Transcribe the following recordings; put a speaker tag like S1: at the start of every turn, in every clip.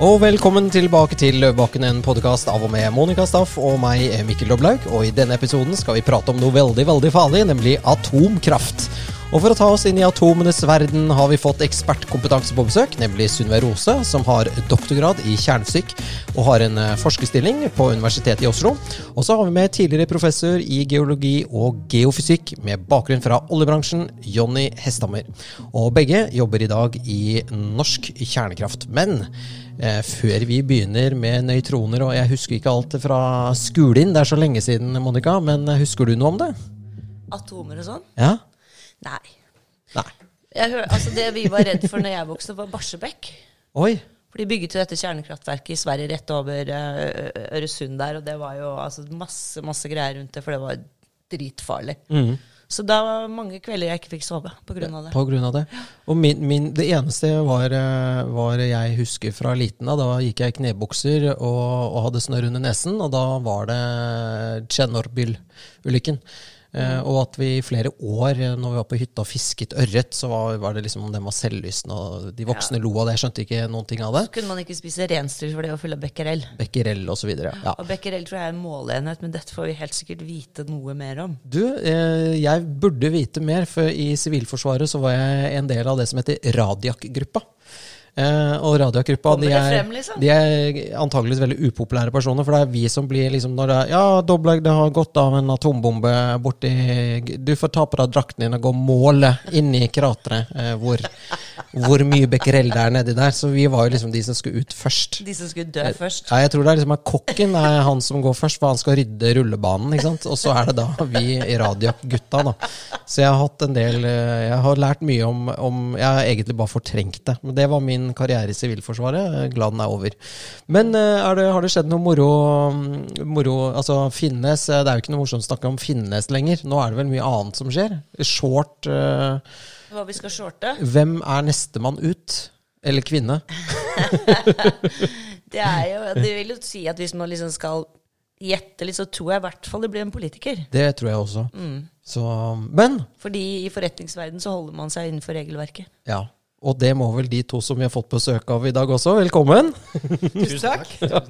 S1: Og velkommen tilbake til Løvebakken, en podkast av og med Monica Staff og meg, Mikkel Doblaug. Og i denne episoden skal vi prate om noe veldig, veldig farlig, nemlig atomkraft. Og for å ta oss inn i atomenes verden har vi fått ekspertkompetanse på besøk, nemlig Sunniva Rose, som har doktorgrad i kjernefysikk og har en eh, forskerstilling på Universitetet i Oslo. Og så har vi med tidligere professor i geologi og geofysikk med bakgrunn fra oljebransjen, Jonny Hesthammer. Og begge jobber i dag i Norsk kjernekraft. Men før vi begynner med nøytroner, og jeg husker ikke alt fra skolen, det er så lenge siden, Monica, men husker du noe om det?
S2: Atomer og sånn?
S1: Ja?
S2: Nei.
S1: Nei.
S2: Jeg hør, altså det vi var redd for når jeg vokste, var Barsebekk.
S1: Oi.
S2: For de bygget jo dette kjernekraftverket i Sverige rett over uh, Øresund der, og det var jo altså, masse, masse greier rundt det, for det var dritfarlig.
S1: Mm.
S2: Så da var mange kvelder jeg ikke fikk sove av det.
S1: På grunn av det. Og min, min, det eneste var, eh, var jeg husker fra liten av. Da gikk jeg i knebukser og, og hadde snørr under nesen, og da var det Tsjernobyl-ulykken. Uh, og at vi i flere år, eh, når vi var på hytta og fisket ørret, så var, var det liksom den var selvlysende, og de voksne ja. lo av det. Jeg skjønte ikke noen ting av det.
S2: Så kunne man ikke spise renstyr for det var full av becquerel.
S1: Becquerel og så videre, ja.
S2: Og becquerel tror jeg er en måleenhet, men dette får vi helt sikkert vite noe mer om.
S1: Du, eh, jeg burde vite mer, for i Sivilforsvaret så var jeg en del av det som heter Radiak-gruppa. Uh, og Radiogruppa de er,
S2: frem, liksom?
S1: de er antakeligvis veldig upopulære personer. For det er vi som blir liksom når det er Ja, Doblag, det har gått av en atombombe borti Du får ta på deg drakten din og gå og måle inni krateret eh, hvor, hvor, mye becquerel det er nedi der. Så vi var jo liksom de som skulle ut først.
S2: De som skulle dø først?
S1: Ja, jeg tror det er liksom at kokken er han som går først, for han skal rydde rullebanen. ikke sant? Og så er det da vi i Radiak-gutta, da. Så jeg har hatt en del uh, Jeg har lært mye om, om Jeg har egentlig bare fortrengt det. Men det var min karriere i Sivilforsvaret. Glad den er over. Men eh, er det, har det skjedd noe moro, moro Altså Finnes eh, Det er jo ikke noe morsomt å snakke om Finnes lenger. Nå er det vel mye annet som skjer. Short uh,
S2: Hva vi skal shorte?
S1: Hvem er nestemann ut? Eller kvinne?
S2: det er jo Det vil jo si at hvis man liksom skal gjette litt, så tror jeg i hvert fall det blir en politiker.
S1: Det tror jeg også.
S2: Mm.
S1: Så, men
S2: Fordi i forretningsverden så holder man seg innenfor regelverket.
S1: Ja. Og det må vel de to som vi har fått besøk av i dag også. Velkommen!
S3: Tusen takk. Ja.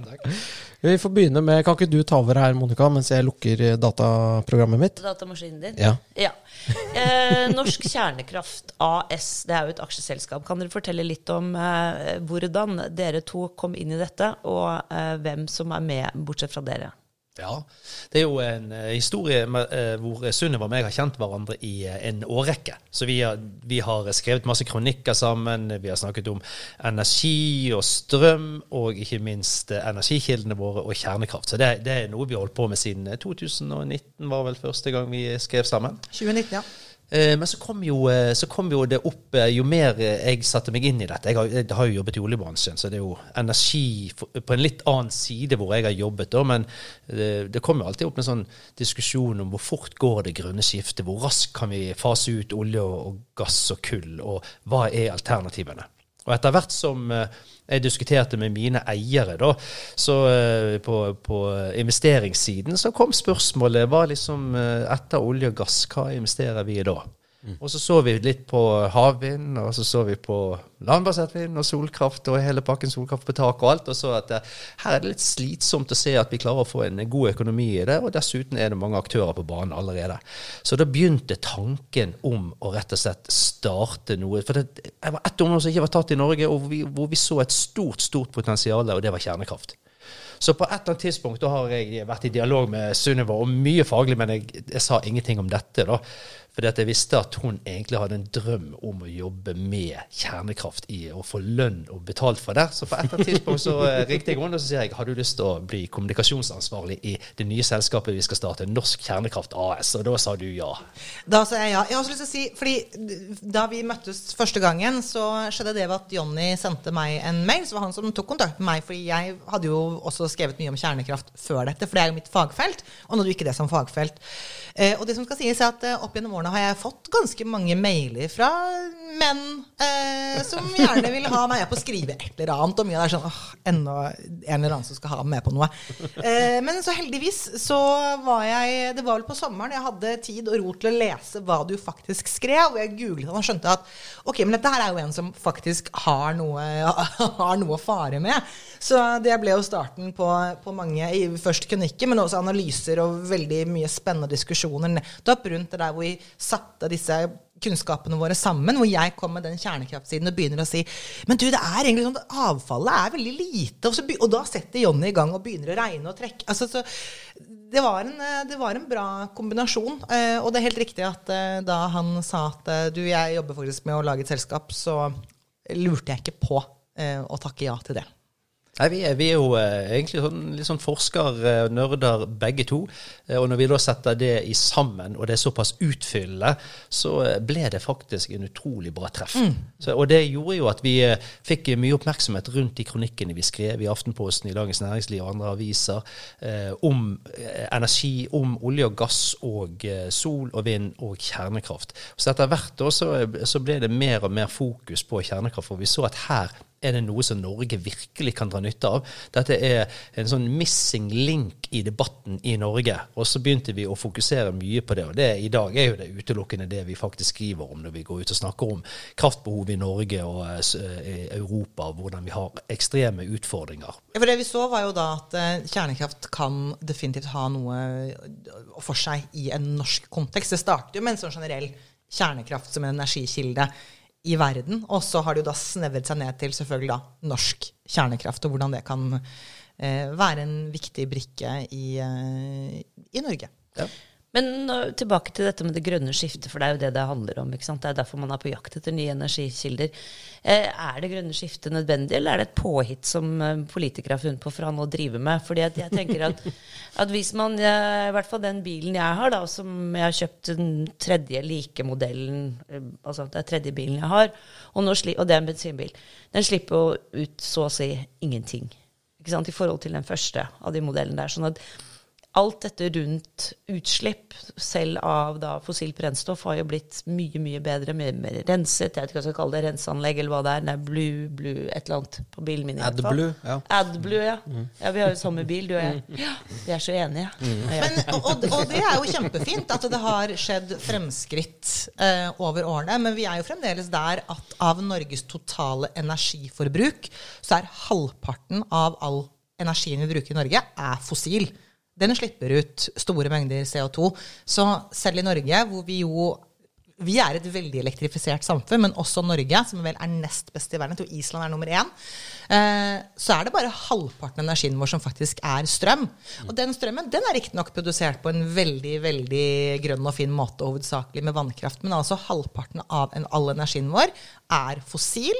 S1: Vi får begynne med, Kan ikke du ta over her, Monica, mens jeg lukker dataprogrammet mitt?
S2: Datamaskinen din?
S1: Ja.
S2: ja. Eh, Norsk Kjernekraft AS, det er jo et aksjeselskap. Kan dere fortelle litt om eh, hvordan dere to kom inn i dette, og eh, hvem som er med, bortsett fra dere?
S3: Ja, det er jo en uh, historie med, uh, hvor Sunniva og meg har kjent hverandre i uh, en årrekke. Så vi har, vi har, skrevet masse kronikker sammen. Vi har snakket om energi og strøm, og ikke minst energikildene våre og kjernekraft. Så det, det, er noe vi har holdt på med siden 2019, var vel første gang vi skrev sammen.
S4: 2019, ja.
S3: Eh, men så kom, jo, eh, så kom, jo, det opp eh, Jo mer jeg satte meg inn i dette Jeg har, jeg har jo jobbet i oljebransjen, så det er jo energi på en litt annen side hvor jeg har jobbet. Men det, det kommer jo alltid opp en sånn diskusjon om hvor fort går det grønne skiftet. Hvor raskt kan vi fase ut olje og gass og kull, og hva er alternativene? Og etter hvert som jeg diskuterte med mine eiere da, så på, på, investeringssiden, så kom spørsmålet hva liksom etter olje og gass, hva investerer vi i da? Mm. Og så så vi litt på havvind, og så så vi på landbasert vind og solkraft og hele pakken solkraft på tak og alt, og så at det, her er det litt slitsomt å se at vi klarer å få en god økonomi i det, og dessuten er det mange aktører på banen allerede. Så da begynte tanken om å rett og slett starte noe. For det, var ett område som ikke var tatt i Norge, og hvor vi, hvor vi så et stort, stort potensial, og det var kjernekraft. Så på et eller annet tidspunkt da har jeg vært i dialog med Sunniva og mye faglig, men jeg, jeg sa ingenting om dette. da. Fordi at jeg visste at hun egentlig hadde en drøm om å jobbe med kjernekraft i å få lønn og betalt for det. Så på et eller annet tidspunkt så eh, ringte jeg henne og så sier jeg, har du lyst til å bli kommunikasjonsansvarlig i det nye selskapet vi skal starte, Norsk Kjernekraft AS. Og da sa du ja.
S4: Da sa jeg ja. Jeg har også lyst til å si, fordi Da vi møttes første gangen, så skjedde det at Jonny sendte meg en mail. Så var han som tok kontakt med meg, fordi jeg hadde jo også skrevet mye om kjernekraft før dette. For det er jo mitt fagfelt, og nådde jo ikke det som fagfelt. Eh, og det som skal sies er at eh, opp gjennom årene har jeg fått ganske mange mailer fra menn eh, som gjerne vil ha meg på å skrive et eller annet. Og mye av det er sånn åh, enda en eller annen som skal ha meg med på noe. Eh, men så heldigvis så var jeg Det var vel på sommeren jeg hadde tid og ro til å lese hva du faktisk skrev. Og jeg googlet og skjønte at ok, men dette her er jo en som faktisk har noe, har noe å fare med. Så det ble jo starten på, på mange først kronikker, men også analyser og veldig mye spennende diskusjoner nettopp rundt det der hvor vi satte disse kunnskapene våre sammen, hvor jeg kom med den kjernekraftsiden og begynner å si Men du, det er egentlig sånn at avfallet er veldig lite. Og, så, og da setter Jonny i gang og begynner å regne og trekke. Altså, så, det, var en, det var en bra kombinasjon. Eh, og det er helt riktig at eh, da han sa at eh, du, jeg jobber faktisk med å lage et selskap, så lurte jeg ikke på å takke ja til det.
S3: Nei, vi er, vi er jo eh, egentlig sånn, litt sånn forskernerder begge to. Eh, og når vi da setter det i sammen, og det er såpass utfyllende, så eh, ble det faktisk en utrolig bra treff. Mm. Så, og det gjorde jo at vi eh, fikk mye oppmerksomhet rundt de kronikkene vi skrev i Aftenposten, i Dagens Næringsliv og andre aviser eh, om eh, energi, om olje og gass og sol og vind og kjernekraft. Så etter hvert da, så, så ble det mer og mer fokus på kjernekraft, for vi så at her er det noe som Norge virkelig kan dra nytte av. Dette er en sånn missing link i debatten i Norge. Og så begynte vi å fokusere mye på det. Og det, i dag er jo det utelukkende det vi faktisk skriver om når vi går ut og snakker om kraftbehov i Norge og uh, Europa, og hvordan vi har ekstreme utfordringer.
S4: For det vi så, var jo da at uh, kjernekraft kan definitivt ha noe for seg i en norsk kontekst. Det startet jo med en sånn generell kjernekraft som en energikilde i verden. Og så har det jo da snevret seg ned til selvfølgelig da norsk kjernekraft, og hvordan det kan eh, være en viktig brikke i, eh, i Norge. Ja.
S2: Men tilbake til dette med det grønne skiftet, for det er jo det det handler om. ikke sant? Det er derfor man er på jakt etter nye energikilder. Eh, er det grønne skiftet nødvendig, eller er det et påhitt som uh, politikere har funnet på for han å drive med? Fordi jeg tenker at, at hvis man, i hvert fall den bilen jeg har, da, som jeg har kjøpt den tredje like modellen, uh, altså det er tredje bilen jeg har, og, og det er en bensinbil, den slipper jo ut så å si ingenting. Ikke sant? I forhold til den første av de modellene der. sånn at alt dette rundt utslipp, selv av da fossilt brennstoff, har jo blitt mye mye bedre, mye mer renset. Jeg vet ikke hva jeg skal kalle det, renseanlegg eller hva det er. Er blue, blue, et eller annet på bilen min.
S1: AdBlue, ja.
S2: AdBlue, ja. Mm. ja. Vi har jo samme bil, du og jeg. Mm. Ja, vi er så enige. Mm.
S4: Ja. Men, og, og, det er jo kjempefint at det har skjedd fremskritt eh, over årene, men vi er jo fremdeles der at av Norges totale energiforbruk, så er halvparten av all energien vi bruker i Norge, er fossil den slipper ut store mengder CO2. Så selv i Norge, hvor vi jo vi er et veldig elektrifisert samfunn, men også Norge, som vel er nest best i verden, jeg tror Island er nummer én, eh, så er det bare halvparten av energien vår som faktisk er strøm. Og den strømmen den er riktignok produsert på en veldig veldig grønn og fin måte, hovedsakelig med vannkraft, men altså halvparten av all energien vår er fossil.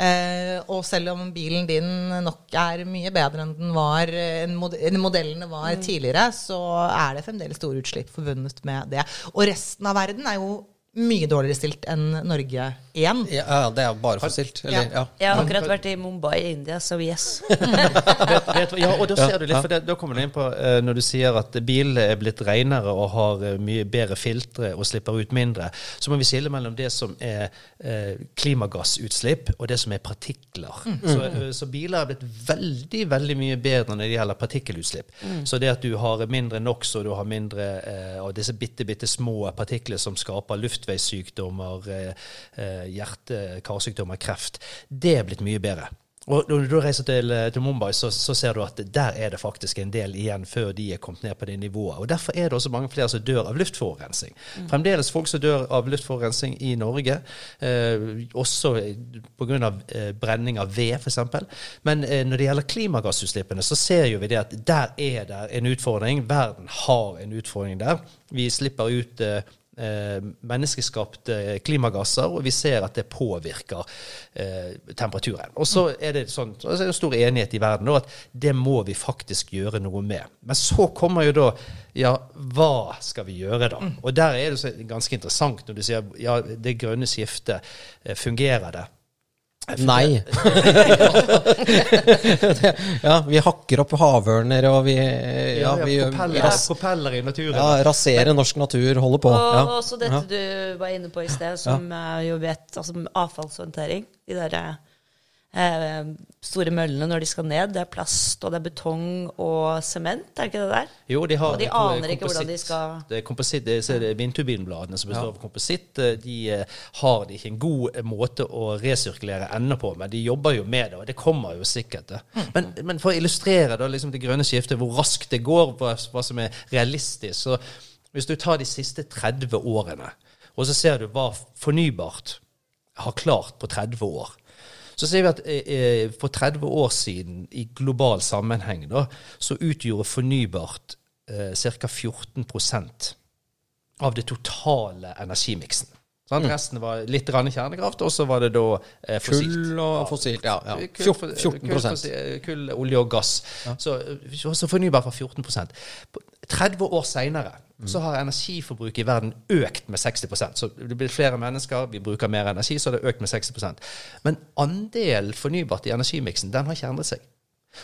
S4: Eh, og selv om bilen din nok er mye bedre enn den var, enn modellene var mm. tidligere, så er det fremdeles store utslipp forbundet med det. Og resten av verden er jo mye dårligere stilt enn Norge igjen.
S1: Ja, det er bare fossilt. Eller,
S2: ja. Jeg har akkurat vært i Mumbai i India, så yes.
S3: ja, og da ser du litt, for det, da kommer du inn på uh, når du sier at bilene er blitt renere og har uh, mye bedre filtre og slipper ut mindre, så må vi skille mellom det som er uh, klimagassutslipp og det som er partikler. Mm. Så, så, biler er blitt veldig, veldig mye bedre når det gjelder partikkelutslipp. Mm. Så det at du har mindre NOx og du har mindre av disse bitte, bitte små partikler som skaper luft luftveissykdommer, eh, eh, hjerte-karsykdommer, kreft. Det er blitt mye bedre. Og Når du reiser til, eh, til Mumbai, så, så, ser du at der er det faktisk en del igjen før de er kommet ned på det nivået. Og Derfor er det også mange flere som dør av luftforurensning. Mm. Fremdeles folk som dør av luftforurensning i Norge, eh, også pga. Eh, brenning av ved, f.eks. Men eh, når det gjelder klimagassutslippene, så ser jo vi det at der er det en utfordring. Verden har en utfordring der. Vi slipper ut eh, eh, menneskeskapte klimagasser, og vi ser at det påvirker eh, temperaturen. Og så er det sånn, så er det stor enighet i verden at det må vi faktisk gjøre noe med. Men så kommer jo da ja, hva skal vi gjøre da? Og der er det ganske interessant når du sier ja, det grønne skiftet, eh, fungerer det?
S1: Nei. Ja, vi hakker opp havørner, og vi Ja, vi
S3: propeller,
S1: ras,
S3: propeller i naturen.
S1: ja, raserer norsk natur, holder på.
S2: Og
S1: Ja.
S2: også dette du var inne på i sted, som jeg jo vet Altså avfallshåndtering. De der eh, store møllene når de skal ned. Det er plast, og det er betong og sement, er det ikke det der?
S3: Jo, de har
S2: Og de aner ikke hvordan de skal-
S3: Det er kompositt, det er vindturbinbladene som består av kompositt. eh, De eh, har ikke en god eh, måte å resirkulere ennå på, men de jobber jo med det, og det kommer jo sikkert. det. Men, men for å illustrere da, liksom det grønne skiftet, hvor raskt det går, hva, hva som er realistisk så Hvis du tar de siste 30 årene, og så ser du hva fornybart har klart på 30 år så ser vi at eh, eh, for 30 år siden, i global sammenheng, da, så utgjorde fornybart eh, ca. 14% av det totale energimiksen. Sant? Resten var litt kjernekraft, og så var det da eh, fossilt.
S1: Kull og fossilt, ja. ja.
S3: Kull,
S1: 14
S3: kull, kull, olje og gass. Så, så fornybart var 14 På 30 år seinere så har energiforbruket i verden økt med 60% Så det blir flere mennesker, vi bruker mer energi, så har det økt med 60% Men andelen fornybart i energimiksen, den har ikke endret seg.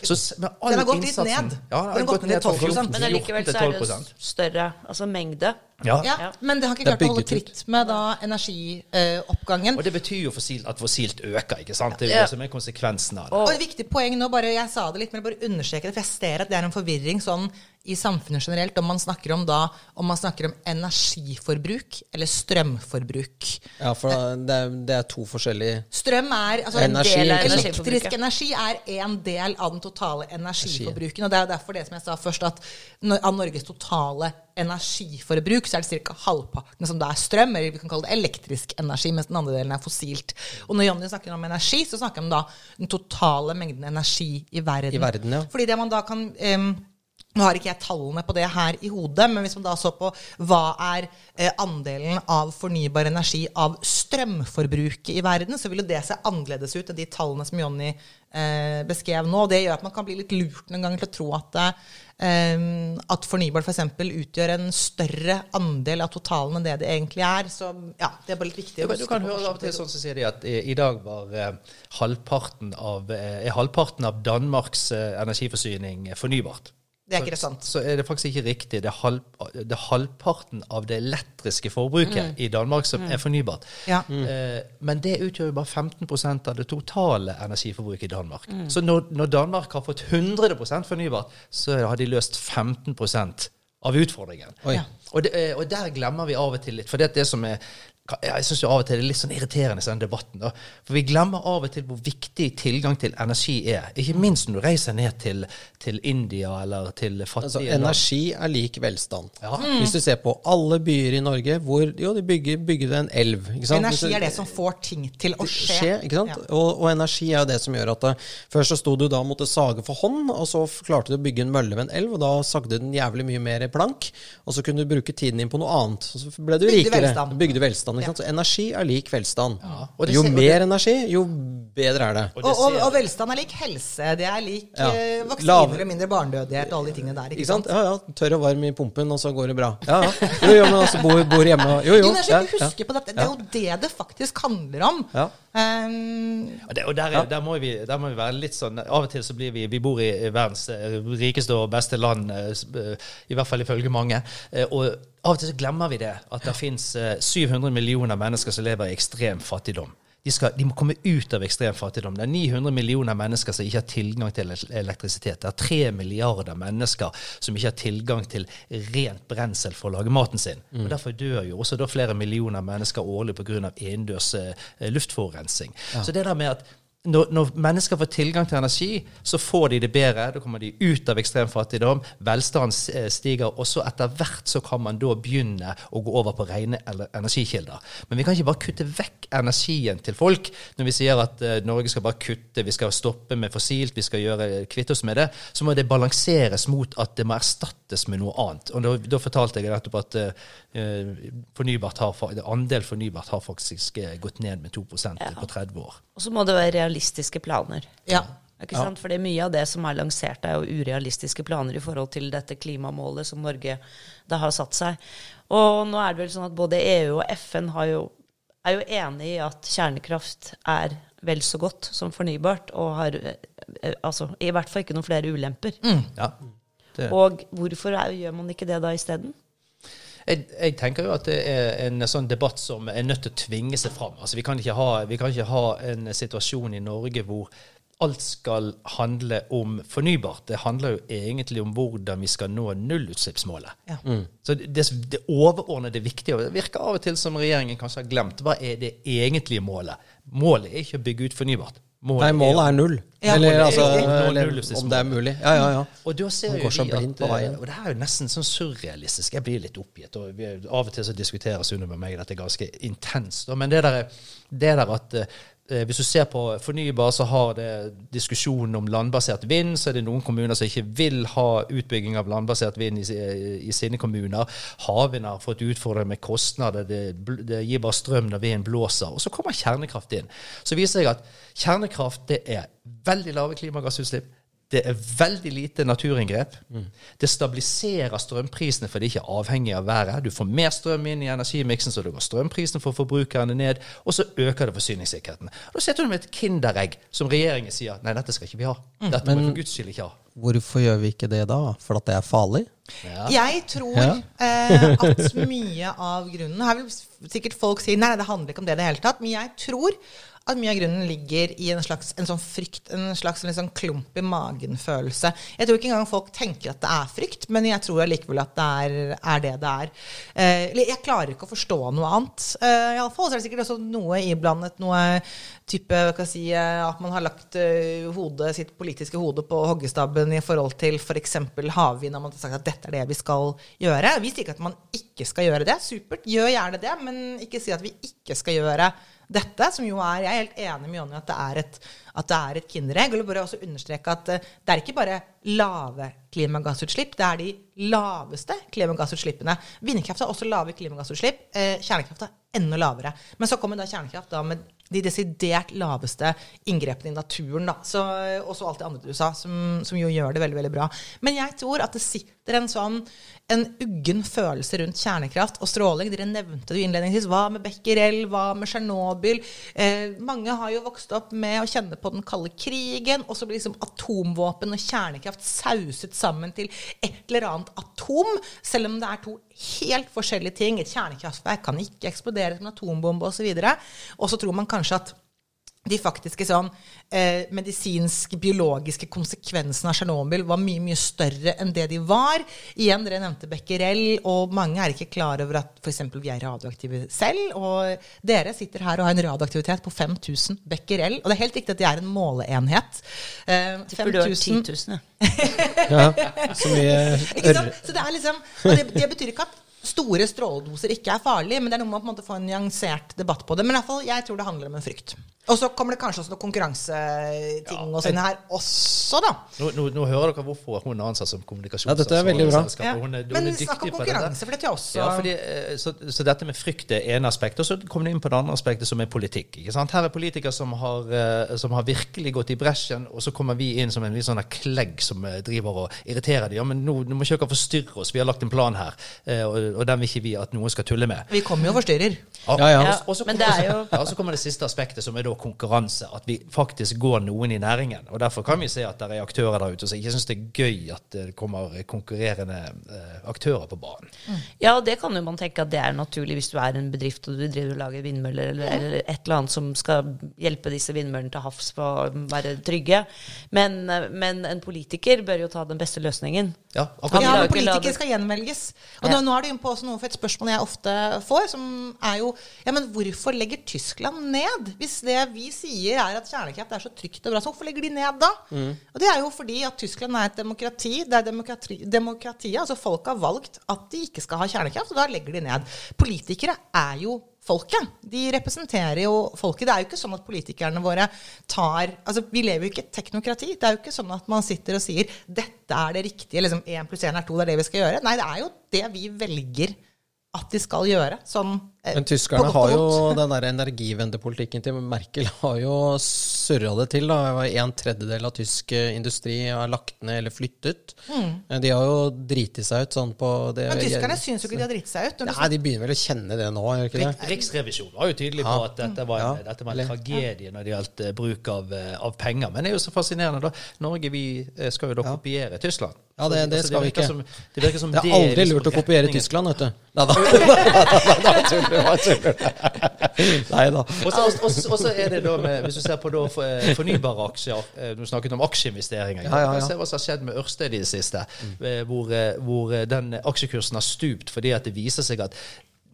S3: Så med all
S4: Den har gått litt ned.
S3: Ja,
S4: Den har gått ned 12 14,
S2: Men allikevel så er det større altså mengde.
S3: Ja.
S4: Ja. Men det har ikke klart å holde tritt med da energioppgangen.
S3: Og det betyr jo fossilt, at fossilt øker, ikke sant? Det er jo
S2: Ja.
S3: det som er konsekvensen av det.
S4: Og et viktig poeng nå, bare jeg sa det litt, men jeg bare understreker det, for jeg ser at det er en forvirring sånn i samfunnet generelt om man snakker om da om man snakker om energiforbruk eller strømforbruk.
S1: ja, for det er, det er to forskjellige
S4: Strøm er altså
S1: Energi,
S4: en del av? Elektrisk energi er en del av den totale energiforbruken. Og det er derfor det som jeg sa først, at av Norges totale energiforbruk, så er det ca. halvparten som da er strøm, eller vi kan kalle det elektrisk energi, mens den andre delen er fossilt. Og når Jonny snakker om energi, så snakker han da den totale mengden energi i verden.
S1: I verden, ja.
S4: Fordi det man da kan em, nå har ikke jeg tallene på det her i hodet, men hvis man da så på hva er eh, andelen av fornybar energi av strømforbruket i verden, så vil jo det se annerledes ut enn de tallene som Jonny eh, beskrev nå. og Det gjør at man kan bli litt lurt noen ganger til å tro at, eh, at fornybar f.eks. utgjør en større andel av totalen enn det det egentlig er. Så ja, det er bare litt viktig å
S3: kan, du kan høre av og til sånn som sier de at i, i dag var eh, halvparten av, eh, er halvparten av Danmarks eh, energiforsyning fornybart.
S4: Det er ikke sant.
S3: Så er det faktisk ikke riktig. Det er, halv, det er halvparten av det elektriske forbruket i Danmark som er fornybart.
S4: Ja.
S3: Eh, men det utgjør jo bare 15 av det totale energiforbruket i Danmark. Så når, når Danmark har fått 100% fornybart, så har de løst 15 av utfordringen.
S1: Ja.
S3: Og, det, eh, og der glemmer vi av og til litt. For det, det som er jeg synes jo av og til det er litt sånn irriterende i den debatten. da. For vi glemmer av og til hvor viktig tilgang til energi er. Ikke minst når du reiser ned til, til India eller til fattige
S1: Altså, energi er lik velstand.
S3: Ja.
S1: Hvis du ser på alle byer i Norge hvor jo, de bygger, bygger en elv. Ikke sant?
S4: Energi er det som får ting til å skje.
S1: skje, ikke sant?
S4: Ja.
S1: Og, og energi er jo det som gjør at det, Først så sto du da og måtte sage for hånd, og så klarte du å bygge en mølle ved en elv, og da sagde den jævlig mye mer plank, og så kunne du bruke tiden din på noe annet. Og så ble du
S4: Bygde
S1: rikere.
S4: velstand.
S1: Bygde velstand. Ikke sant? Så energi er lik velstand.
S3: Og det
S1: Jo
S3: ser- og
S1: mer energi, jo bedre er det.
S3: Og
S4: Og, og, og velstand er lik helse. Det er lik
S1: Ja.
S4: eh, vaksiner
S1: Lav-
S4: og mindre barnedødighet og alle de tingene der.
S1: Ikke sant? Ja, ja. Tørr og varm i pumpen, og så går det bra. Ja, ja. Jo, jo, men altså bor, bor hjemme og Jo, jo.
S4: Jo, men jeg
S1: ja,
S4: skal
S1: ja.
S4: huske på dette. Det er jo det det faktisk handler om.
S1: Ja.
S4: Um,
S3: Og, det, og der, er, der, må vi, der må vi være litt sånn Av og til så blir vi Vi bor i verdens rikeste og beste land, eh, eh, i hvert fall ifølge mange. Og av og til så glemmer vi det. At det fins 700 millioner mennesker som lever i ekstrem fattigdom. De, skal, de må komme ut av ekstrem fattigdom. Det er 900 millioner mennesker som ikke har tilgang til elektrisitet. Det er 3 milliarder mennesker som ikke har tilgang til rent brensel for å lage maten sin. Og Derfor dør jo også flere millioner mennesker årlig pga. innendørs eh, Ja. Så det der med at når, når mennesker får tilgang til energi, så får de det bedre. Da kommer de ut av ekstrem fattigdom, velstanden eh, stiger, og så etter hvert så kan man da begynne å gå over på rene energikilder. Men vi kan ikke bare kutte vekk energien til folk når vi sier at uh, Norge skal bare kutte, vi skal stoppe med fossilt, vi skal gjøre, kvitte oss med det. Så må det balanseres mot at det må erstattes med noe annet. Og da, da fortalte jeg nettopp at eh, fornybart har, andel fornybart har faktisk eh, gått ned med 2% på 30 år.
S2: Og så må det være realistiske planer.
S4: ja.
S2: Ikke sant? For det er mye av det som er lansert, er jo urealistiske planer i forhold til dette klimamålet som Norge da har satt seg. Og nå er det vel sånn at både EU og FN har jo, er jo enig i at kjernekraft er vel så godt som fornybart, og har eh, altså, i hvert fall ikke noen flere ulemper.
S3: Ja. Det,
S2: Og hvorfor er, gjør man ikke det da isteden?
S3: jeg, jeg tenker jo at det er en sånn debatt som er nødt til å tvinge seg fram. Altså, vi, kan ikke ha, vi kan ikke ha en situasjon i Norge hvor alt skal handle om fornybart. Det handler jo egentlig om hvordan vi skal nå nullutslippsmålet.
S4: Ja.
S3: Så det, det overordnede viktige, det virker av og til som regjeringen kanskje har glemt, hva er det egentlige målet? Målet er ikke å bygge ut fornybart.
S1: Nei, målet er null.
S4: Ja,
S1: Eller
S3: er
S1: altså, eller, om det er mulig. Ja, ja, ja.
S3: Og da ser jo vi at, eh, Og det er jo nesten sånn surrealistisk. Jeg blir litt oppgitt. og vi, Av og til så diskuterer Sunne med meg dette ganske intenst. Men det der, det der at eh, hvis du ser på fornybar, så har det diskusjonen om landbasert vind. Så er det noen kommuner som ikke vil ha utbygging av landbasert vind i, i sine kommuner. Havvind har fått utfordringer med kostnader. Det, det gir bare strøm når vinden blåser. Og så kommer kjernekraft inn. Så viser jeg at kjernekraft det er veldig lave klimagassutslipp. Det er veldig lite naturinngrep. Det stabiliserer strømprisene, for det er ikke avhengig av været. Du får mer strøm inn i energimiksen, så det går strømprisen for forbrukerne ned. Og så øker det forsyningssikkerheten. Da sitter du med et kinderegg som regjeringen sier nei, dette skal ikke vi ha. Dette må vi for guds skyld ikke ha.
S1: Hvorfor gjør vi ikke det da? For at det er farlig?
S3: Ja.
S4: Jeg tror
S1: Ja.
S4: eh, at mye av grunnen Her vil sikkert folk si nei, det handler ikke om det i det hele tatt. Men jeg tror at mye av grunnen ligger i en slags en sånn frykt, en slags en sånn klump i magen-følelse. Jeg tror ikke engang folk tenker at det er frykt, men jeg tror allikevel at det er, er det det er. Eh, jeg klarer ikke å forstå noe annet. Eh, i alle fall, så er det sikkert også noe iblandet, noe type si, eh, At man har lagt eh, hodet, sitt politiske hode på hoggestabben i forhold til f.eks. havvind, og man har sagt at dette er det vi skal gjøre. Vi sier ikke at man ikke skal gjøre det. Supert, gjør gjerne det, men ikke si at vi ikke skal gjøre dette, som jo er Jeg er helt enig med Jonny at det er et, at det et kinderegg. Jeg vil bare også understreke at eh, det er ikke bare lave klimagassutslipp, det er de laveste klimagassutslippene. Vindkraft har også lave klimagassutslipp. Eh, kjernekraft er enda lavere. Men så kommer da kjernekraft da med de desidert laveste inngrepene i naturen. da. Så, og så alt det andre du sa, som, som jo gjør det veldig veldig bra. Men jeg tror at det sitter en sånn en uggen følelse rundt kjernekraft og stråling. Dere nevnte det innledningsvis. Hva med Becquerel? Hva med Tsjernobyl? Eh, mange har jo vokst opp med å kjenne på den kalde krigen, og så blir liksom atomvåpen og kjernekraft sauset sammen til et eller annet atom, selv om det er to helt forskjellige ting. Et kjernekraftverk kan ikke eksplodere som en atombombe osv. Og så tror man kanskje at de faktiske sånn eh, medisinsk-biologiske konsekvensene av Tsjernobyl var mye mye større enn det de var. Igjen, Dere nevnte Becquerel, og mange er ikke klar over at f.eks. vi er radioaktive selv. Og dere sitter her og har en radioaktivitet på 5000 Becquerel. Og det er helt riktig at det er en måleenhet. Eh,
S2: burde vært 10 000. ja.
S1: Så mye ørre.
S4: Så det er liksom, og det, det betyr ikke at store stråledoser ikke er farlig, men det er noe med å få en nyansert debatt på det. Men i alle fall, jeg tror det handler om en frykt. Og så kommer det kanskje også noen konkurranseting
S3: Ja,
S4: og sånn her også, da.
S3: Nå, nå, nå hører dere hvorfor hun er ansatt som kommunikasjonsansvarlig.
S1: Ja, dette er veldig bra.
S3: selskapet. Hun er, hun
S4: Men snakk om konkurranse, for dette også
S3: Ja, fordi, eh, så, så dette med frykt er ene aspektet, og så kommer det inn på det andre aspektet, som er politikk. ikke sant? Her er politikere som har, eh, som har virkelig gått i bresjen, og så kommer vi inn som en litt sånn klegg som eh, driver og irriterer dem. Ja, men nå, nå må ikke dere forstyrre oss, vi har lagt en plan her, og, og den vil ikke vi at noen skal tulle med.
S4: Vi kommer jo og forstyrrer.
S1: Ja, ja.
S2: Ja,
S3: Og så kommer-
S2: jo-
S3: ja, og så kommer det siste aspektet, som er da konkurranse. At vi faktisk går noen i næringen. Og Derfor kan vi se at det er aktører der ute som ikke syns det er gøy at det kommer konkurrerende eh, aktører på banen.
S2: Ja, det kan jo man tenke at det er naturlig hvis du er en bedrift og du driver og lager vindmøller eller, eller et eller annet som skal hjelpe disse vindmøllene til havs på å være trygge. Men, men en politiker bør jo ta den beste løsningen.
S3: Ja, akkurat.
S4: Ja, men
S2: det-
S4: skal gjenvelges. Og
S2: Ja.
S4: nå, nå er du inne på også noe for et spørsmål jeg ofte får, som er jo Ja, men hvorfor legger Tyskland ned? Hvis det vi sier er at kjernekraft er så trygt og bra, så hvorfor legger de ned da? Og det er jo fordi at Tyskland er et demokrati. Det er demokrati, demokratiet, altså folk har valgt at de ikke skal ha kjernekraft, og da legger de ned. Politikere er jo folket. De representerer jo folket. Det er jo ikke sånn at politikerne våre tar altså Vi lever jo ikke i et teknokrati. Det er jo ikke sånn at man sitter og sier 'dette er det riktige', liksom 'én pluss én er to', det er det vi skal gjøre. Nei, det er jo det vi velger at de skal gjøre. Sånn,
S1: Men tyskerne har jo den der energivendepolitikken til Merkel har jo surra det til. da. En tredjedel av tysk eh, industri er lagt ned eller flyttet. Mm. De har jo driti seg ut sånn på det.
S4: Men tyskerne syns jo ikke de har dritt seg ut.
S1: Nei, de begynner vel å kjenne det nå, gjør ikke det?
S3: Riksrevisjonen var jo tydelig på at dette var en,
S1: Ja.
S3: dette var en tragedie når det gjaldt eh, bruk av, eh, av penger. Men det er jo så fascinerende, da. Norge vi eh, skal jo da kopiere Tyskland.
S1: Ja, det- det
S3: Altså,
S1: skal vi ikke.
S3: Som, det
S1: Det er aldri
S3: liksom
S1: lurt å kopiere. Tyskland, vet du. Nei da. Nei da.
S3: Og så- er det da med, Hvis du ser på da for- eh, fornybare aksjer eh, Du snakket om aksjeinvesteringer.
S1: Ja, ja, ja.
S3: Se hva som har skjedd med Ørsted i det siste. Hvor, eh, hvor eh, den aksjekursen har stupt fordi at det viser seg at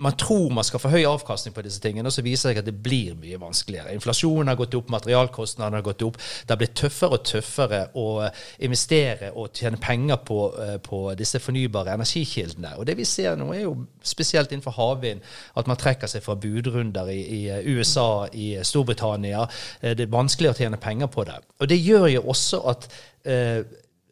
S3: man tror man skal få høy avkastning på disse tingene, og så viser det seg at det blir mye vanskeligere. Inflasjonen har gått opp, materialkostnadene har gått opp. Det har blitt tøffere og tøffere å investere og tjene penger på, eh, på disse fornybare energikildene. Og det vi ser nå, er jo spesielt innenfor havvind at man trekker seg fra budrunder i, i eh, USA, i Storbritannia. Eh, Det er vanskeligere å tjene penger på det. Og det gjør jo også at eh,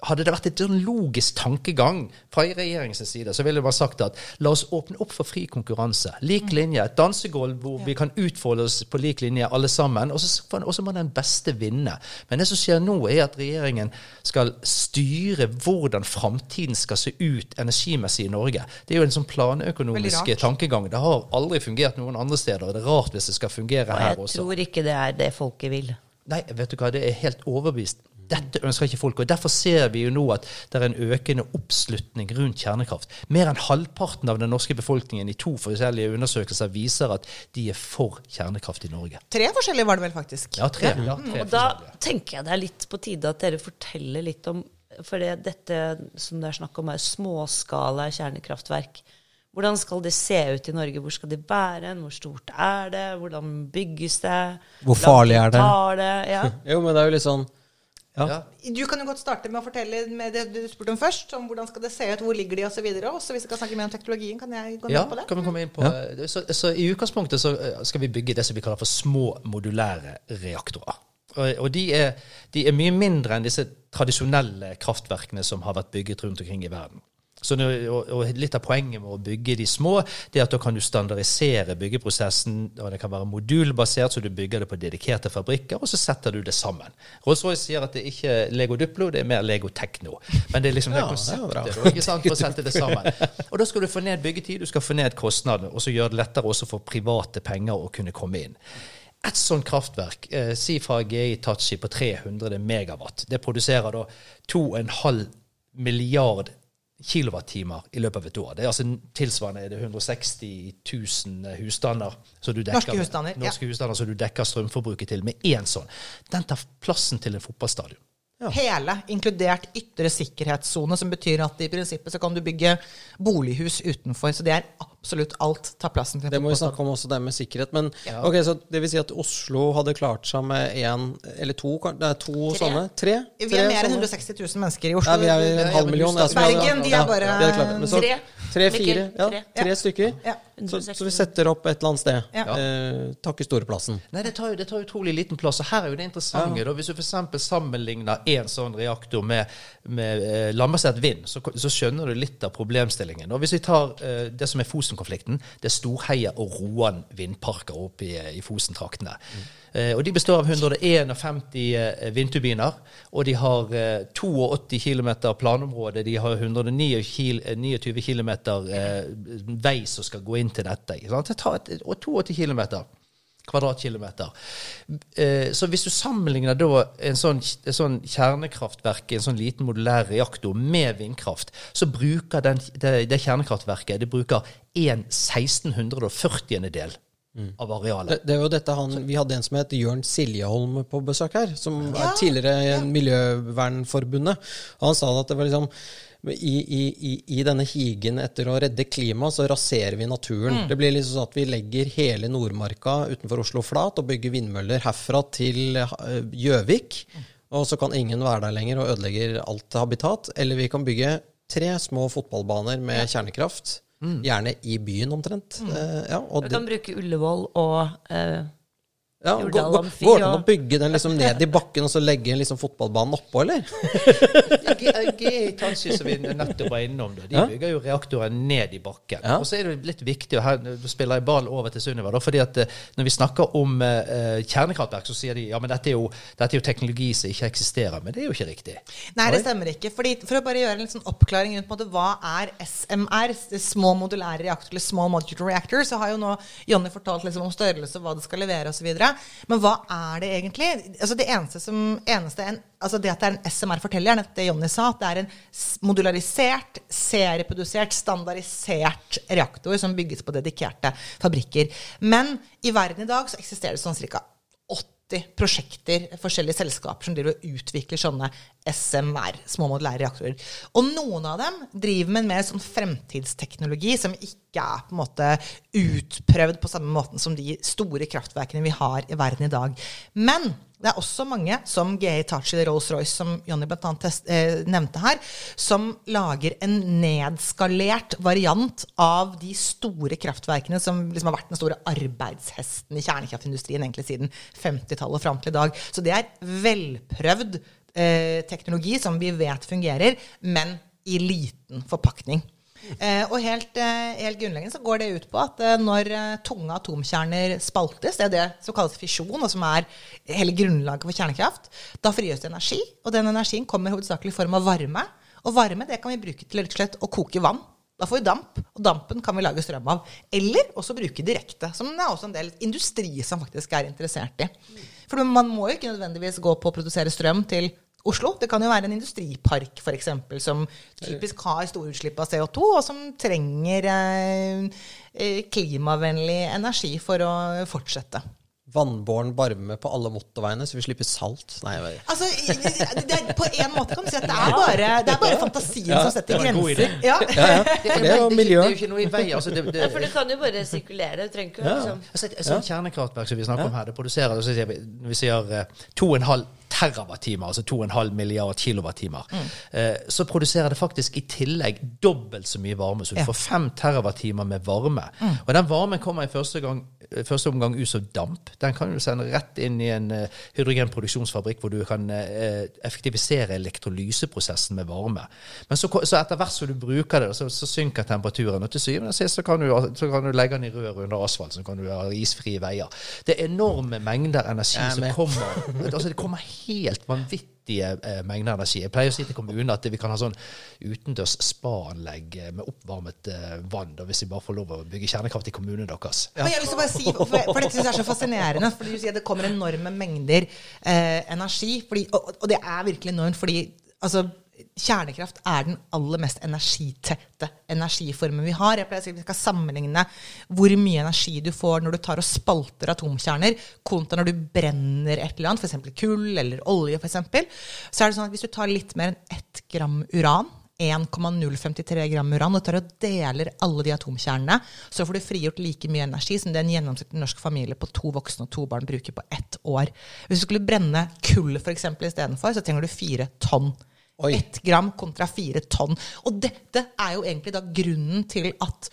S3: hadde det vært et sånn logisk tankegang fra regjeringens side, så ville man sagt at la oss åpne opp for fri konkurranse. Lik linje. Et dansegulv hvor vi kan utfolde oss på lik linje alle sammen. Og så må den beste vinne. Men det som skjer nå, er at regjeringen skal styre hvordan framtiden skal se ut energimessig i Norge. Det er jo en sånn planøkonomisk tankegang. Det har aldri fungert noen andre steder. Det er rart hvis det skal fungere
S2: Og
S3: her
S2: jeg tror ikke det er det folket vil.
S3: Nei, vet du hva, det er helt overbevist. Dette ønsker ikke folk. og Derfor ser vi jo nå at det er en økende oppslutning rundt kjernekraft. Mer enn halvparten av den norske befolkningen i to forskjellige undersøkelser viser at de er for kjernekraft i Norge.
S4: Tre forskjellige var det vel faktisk.
S3: Ja, tre. Ja, tre
S2: Og da tenker jeg det er litt på tide at dere forteller litt om For det, dette som det er snakk om, er småskala kjernekraftverk. Hvordan skal det se ut i Norge? Hvor skal det være? Hvor stort er det? Hvordan bygges det?
S1: Hvor farlig er det?
S2: det? Ja.
S1: Jo, men det er jo litt sånn ja.
S3: Ja.
S4: Du kan jo godt starte med å fortelle med det du spurte om først, om hvordan skal det se ut, hvor ligger de osv. Og så hvis vi kan snakke mer om teknologien, kan jeg gå
S3: Ja,
S4: med på det?
S3: kan vi komme inn på så, så I utgangspunktet så eh, skal vi bygge det som vi kaller for små modulære reaktorer. Og, og de, er, de er mye mindre enn disse tradisjonelle kraftverkene som har vært bygget rundt omkring i verden. Så og, og Litt av poenget med å bygge de små, det er at da kan du standardisere byggeprosessen. og Det kan være modulbasert, så du bygger det på dedikerte fabrikker, og så setter du det sammen. Rolls-Royce sier at det ikke er Lego Duplo, det er mer Lego Tekno. Men det er liksom det
S1: Ja, det
S3: konseptet da, ikke sant, for å sette det sammen. Og da skal du få ned byggetid, du skal få ned kostnadene, og så gjøre det lettere også for private penger å kunne komme inn. Et sånt kraftverk, eh, si fra GI Tachi på 300 megawatt, det produserer da 2,5 milliard kilowattimer i løpet av et år. Det er altså tilsvarende er det 160 000 husstander. som du dekker,
S4: Norske husstander, ja.
S3: husstander som du dekker strømforbruket til med én sånn. Den tar plassen til en fotballstadion.
S4: Hele, inkludert ytre sikkerhetssone, som betyr at i prinsippet så kan du bygge bolighus utenfor. Så det er absolutt alt tar plassen
S1: Det må vi snakke om også, det med sikkerhet. Men ok, så det vil si at Oslo hadde klart seg med én eller to Det er to
S2: Tre.
S1: sånne? Tre?
S4: Vi
S1: Tre
S4: er mer enn 160 000 mennesker i Oslo.
S1: Nei, vi er
S3: Ja,
S1: en halv million. ja, så-
S4: Bergen, de er
S1: ja,
S4: bare-
S1: de er. Men så-
S2: Tre.
S1: Tre, fire, Ja,
S2: tre.
S1: stykker.
S4: Ja.
S1: Så, så vi setter opp et eller annet sted.
S4: Ja.
S1: Eh, tar ikke store.
S3: Nei, det tar, jo, det tar utrolig liten plass. Og her er jo det interessante. Da, hvis du f.eks. sammenligner én sånn reaktor med, med eh, landbasert vind, så, så skjønner du litt av problemstillingen. Og hvis vi tar eh, det som er Fosen-konflikten, det er Storheia og Roan vindparker oppe i, i Fosen-traktene. Eh, og De består av 151 eh, vindturbiner, og de har eh, 82 km planområde. De har 129 kil- eh, 29 km eh, vei som skal gå inn til dette. Det og 82 km kvadratkilometer. Eh, Så hvis du sammenligner da en sånn, en sånn kjernekraftverk, en sånn liten modulær reaktor, med vindkraft, så bruker den, det, det kjernekraftverket det bruker en 1640-del av arealet.
S1: Det, det er jo dette han, Vi hadde en som het Jørn Siljeholm på besøk her, som er tidligere i Miljøvernforbundet. Han sa at det var liksom i, i, i, I denne higen etter å redde klimaet, så raserer vi naturen. Det blir liksom sånn at vi legger hele Nordmarka utenfor Oslo flat og bygger vindmøller herfra til eh, Gjøvik. Og så kan ingen være der lenger og ødelegger alt habitat. Eller vi kan bygge tre små fotballbaner med kjernekraft. Gjerne i byen omtrent. Eh, ja, og
S2: Vi
S1: det,
S2: kan bruke Ullevål og eh,
S1: Ja, går, går, går det an å bygge den liksom ned i bakken og så legge en liksom fotballbanen oppå, eller?
S3: GE Tansy, som vi nettopp var innom, da, de
S1: Ja.
S3: bygger jo reaktoren ned i bakken.
S1: Ja.
S3: Og så er det litt viktig, og her spiller jeg ball over til Sunniva, fordi at eh, når vi snakker om uh, kjernekraftverk, så sier de ja, men dette er, jo, dette er jo teknologi som ikke eksisterer. Men det er jo ikke riktig.
S4: Nei, det stemmer ikke. Fordi, for å bare gjøre en sånn oppklaring rundt på det, hva er SMR, små modulære reaktorer, eller small modular reactor, så har jo nå Jonny fortalt liksom om størrelse, hva det skal levere osv. Men hva er det egentlig? Altså Det eneste som eneste en, altså det at det er en SMR forteller, er det Jonny sa, at det er en modularisert, serieprodusert, standardisert reaktor som bygges på dedikerte fabrikker. Men i verden i dag så eksisterer det sånn ca. 80 prosjekter, forskjellige selskaper som driver og utvikler sånne SMR, små modulære reaktorer. Og noen av dem driver med en mer sånn fremtidsteknologi som ikke er på en måte utprøvd på samme måten som de store kraftverkene vi har i verden i dag. Men det er også mange, som GE Hitachi eller Rolls-Royce, som Jonny bl.a. Eh, nevnte her, som lager en nedskalert variant av de store kraftverkene som liksom har vært den store arbeidshesten i kjernekraftindustrien egentlig siden 50-tallet og fram til i dag. Så det er velprøvd eh, teknologi som vi vet fungerer, men i liten forpakning. Eh, og helt, eh, helt grunnleggende så går det ut på at eh, når tunge atomkjerner spaltes, det er det som kalles fisjon, og som er hele grunnlaget for kjernekraft, da frigjøres det energi, og den energien kommer hovedsakelig i form av varme. Og varme det kan vi bruke til rett og slett å koke vann. Da får vi damp, og dampen kan vi lage strøm av. Eller også bruke direkte, som det er også en del industri som faktisk er interessert i. For man må jo ikke nødvendigvis gå på å produsere strøm til Oslo. Det kan jo være en industripark for eksempel, som typisk har store utslipp av CO2, og som trenger eh, eh, klimavennlig energi for å fortsette.
S1: Vannbåren varme på alle motorveiene, så vi slipper salt. Nei, jeg.
S4: Altså, det, det, På en måte kan du si at det er bare, det er bare fantasien som setter grenser. Ja.
S1: Ja, ja.
S3: Det,
S1: er jo
S3: det,
S1: miljø.
S3: det er jo ikke noe i veien. Altså, det, det,
S2: Ja, for du kan jo bare sirkulere. Du trenger ikke liksom
S3: Altså et, et sånt kjernekraftverk som vi snakker om her, det produserer så sier vi, Når vi sier eh, 2,5 terawattimer, altså 2,5 milliard kilowattimer, eh, så produserer det faktisk i tillegg dobbelt så mye varme. Så du
S4: Ja.
S3: får 5 terawattimer med varme. Og den varmen kommer i første, gang, første omgang ut som damp. Den kan du sende rett inn i en eh, hydrogenproduksjonsfabrikk hvor du kan eh, effektivisere elektrolyseprosessen med varme. Men så, så etter hvert som du bruker det, så, så synker temperaturen. Og til syvende og sist så kan, du, så kan du legge den i rør under asfalt, så kan du ha isfrie veier. Det er enorme mengder energi
S1: er
S3: som kommer. Altså det kommer helt vanvittige eh, mengder energi. Jeg pleier å si til kommunen at vi kan ha sånn utendørs spa-anlegg eh, med oppvarmet eh, vann, da, hvis vi bare får lov å bygge kjernekraft i kommunen deres.
S4: Men jeg har lyst til å bare si, for, for dette synes jeg er så fascinerende. For du sier at det kommer enorme mengder eh, energi. Fordi, og, og det er virkelig enormt fordi altså, kjernekraft er den aller mest energitette energiformen vi har. Jeg pleier å si at Vi skal sammenligne hvor mye energi du får når du tar og spalter atomkjerner, kontra når du brenner et eller annet, f.eks. kull eller olje. For eksempel. så er det sånn at Hvis du tar litt mer enn ett gram uran 1,053 gram uran og tar og deler alle de atomkjernene, så får du frigjort like mye energi som det en gjennomsnittlig norsk familie på to voksne og to barn bruker på ett år. Hvis du skulle brenne kull eksempel, istedenfor, så trenger du fire tonn.
S1: Oi.
S4: Ett gram kontra fire tonn. Og dette er jo egentlig da grunnen til at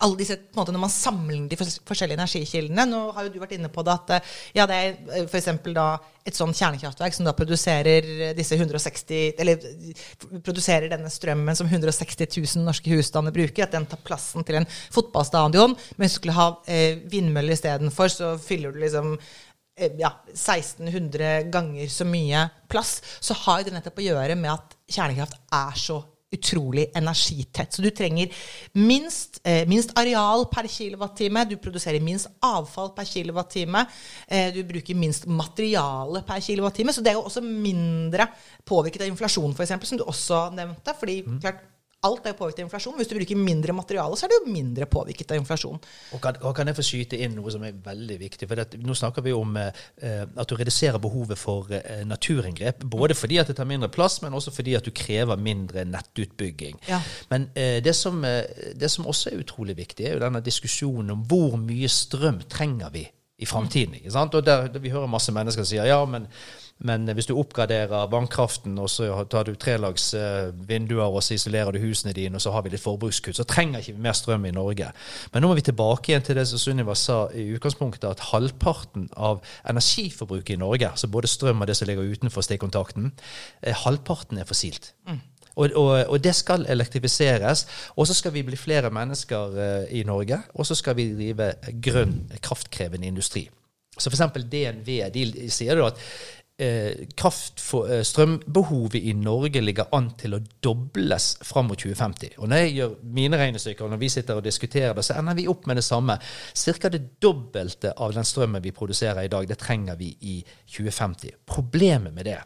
S4: alle disse, på en måte Når man samler de forskjellige energikildene Nå har jo du vært inne på det at eh, ja, det er f.eks. for eksempel et sånt kjernekraftverk som da produserer eh, disse 160 Eller eh, produserer denne strømmen som 160 000 norske husstander bruker. At den tar plassen til en fotballstadion. Men hvis du skulle ha eh, vindmøller istedenfor, så fyller du liksom eh, ja, 1600 ganger så mye plass, så har jo det nettopp å gjøre med at kjernekraft er så utrolig energitett. Så du trenger minst, eh, minst areal per kilowattime, du produserer minst avfall per kilowattime, eh, du bruker minst materiale per kilowattime, så det er jo også mindre påvirket av inflasjon, eksempel, som du også nevnte. fordi klart, alt er påvirket av inflasjon. Hvis du bruker mindre materiale, så er det jo mindre påvirket av inflasjon.
S3: Og kan, og kan jeg få skyte inn noe som er veldig viktig? For det, nå snakker vi om eh, at du reduserer behovet for eh, naturinngrep. Både fordi at det tar mindre plass, men også fordi at du krever mindre nettutbygging.
S4: Ja.
S3: Men eh, det, som, eh, det som også er utrolig viktig, er jo denne diskusjonen om hvor mye strøm trenger vi i framtiden. ikke sant? Og der, der vi hører masse mennesker si ja, men Men hvis du oppgraderer vannkraften, og så tar du trelags eh, vinduer, og så isolerer du husene dine, og så har vi litt forbrukskutt, så trenger ikke vi mer strøm i Norge. Men nå må vi tilbake igjen til det som Sunniva sa i utgangspunktet, at halvparten av energiforbruket i Norge, altså både strøm og det som ligger utenfor stikkontakten, eh, halvparten er fossilt. Og, og, og, det skal elektrifiseres. Og så skal vi bli flere mennesker uh, i Norge. Og så skal vi drive grønn, kraftkrevende industri. Så f.eks. DNV de sier da at for, uh, strømbehovet i Norge ligger an til å dobles fram mot 2050. Og når jeg gjør mine regnestykker, når vi sitter og diskuterer det, så ender vi opp med det samme. Cirka det dobbelte av den strømmen vi produserer i dag, det trenger vi i 2050. Problemet med det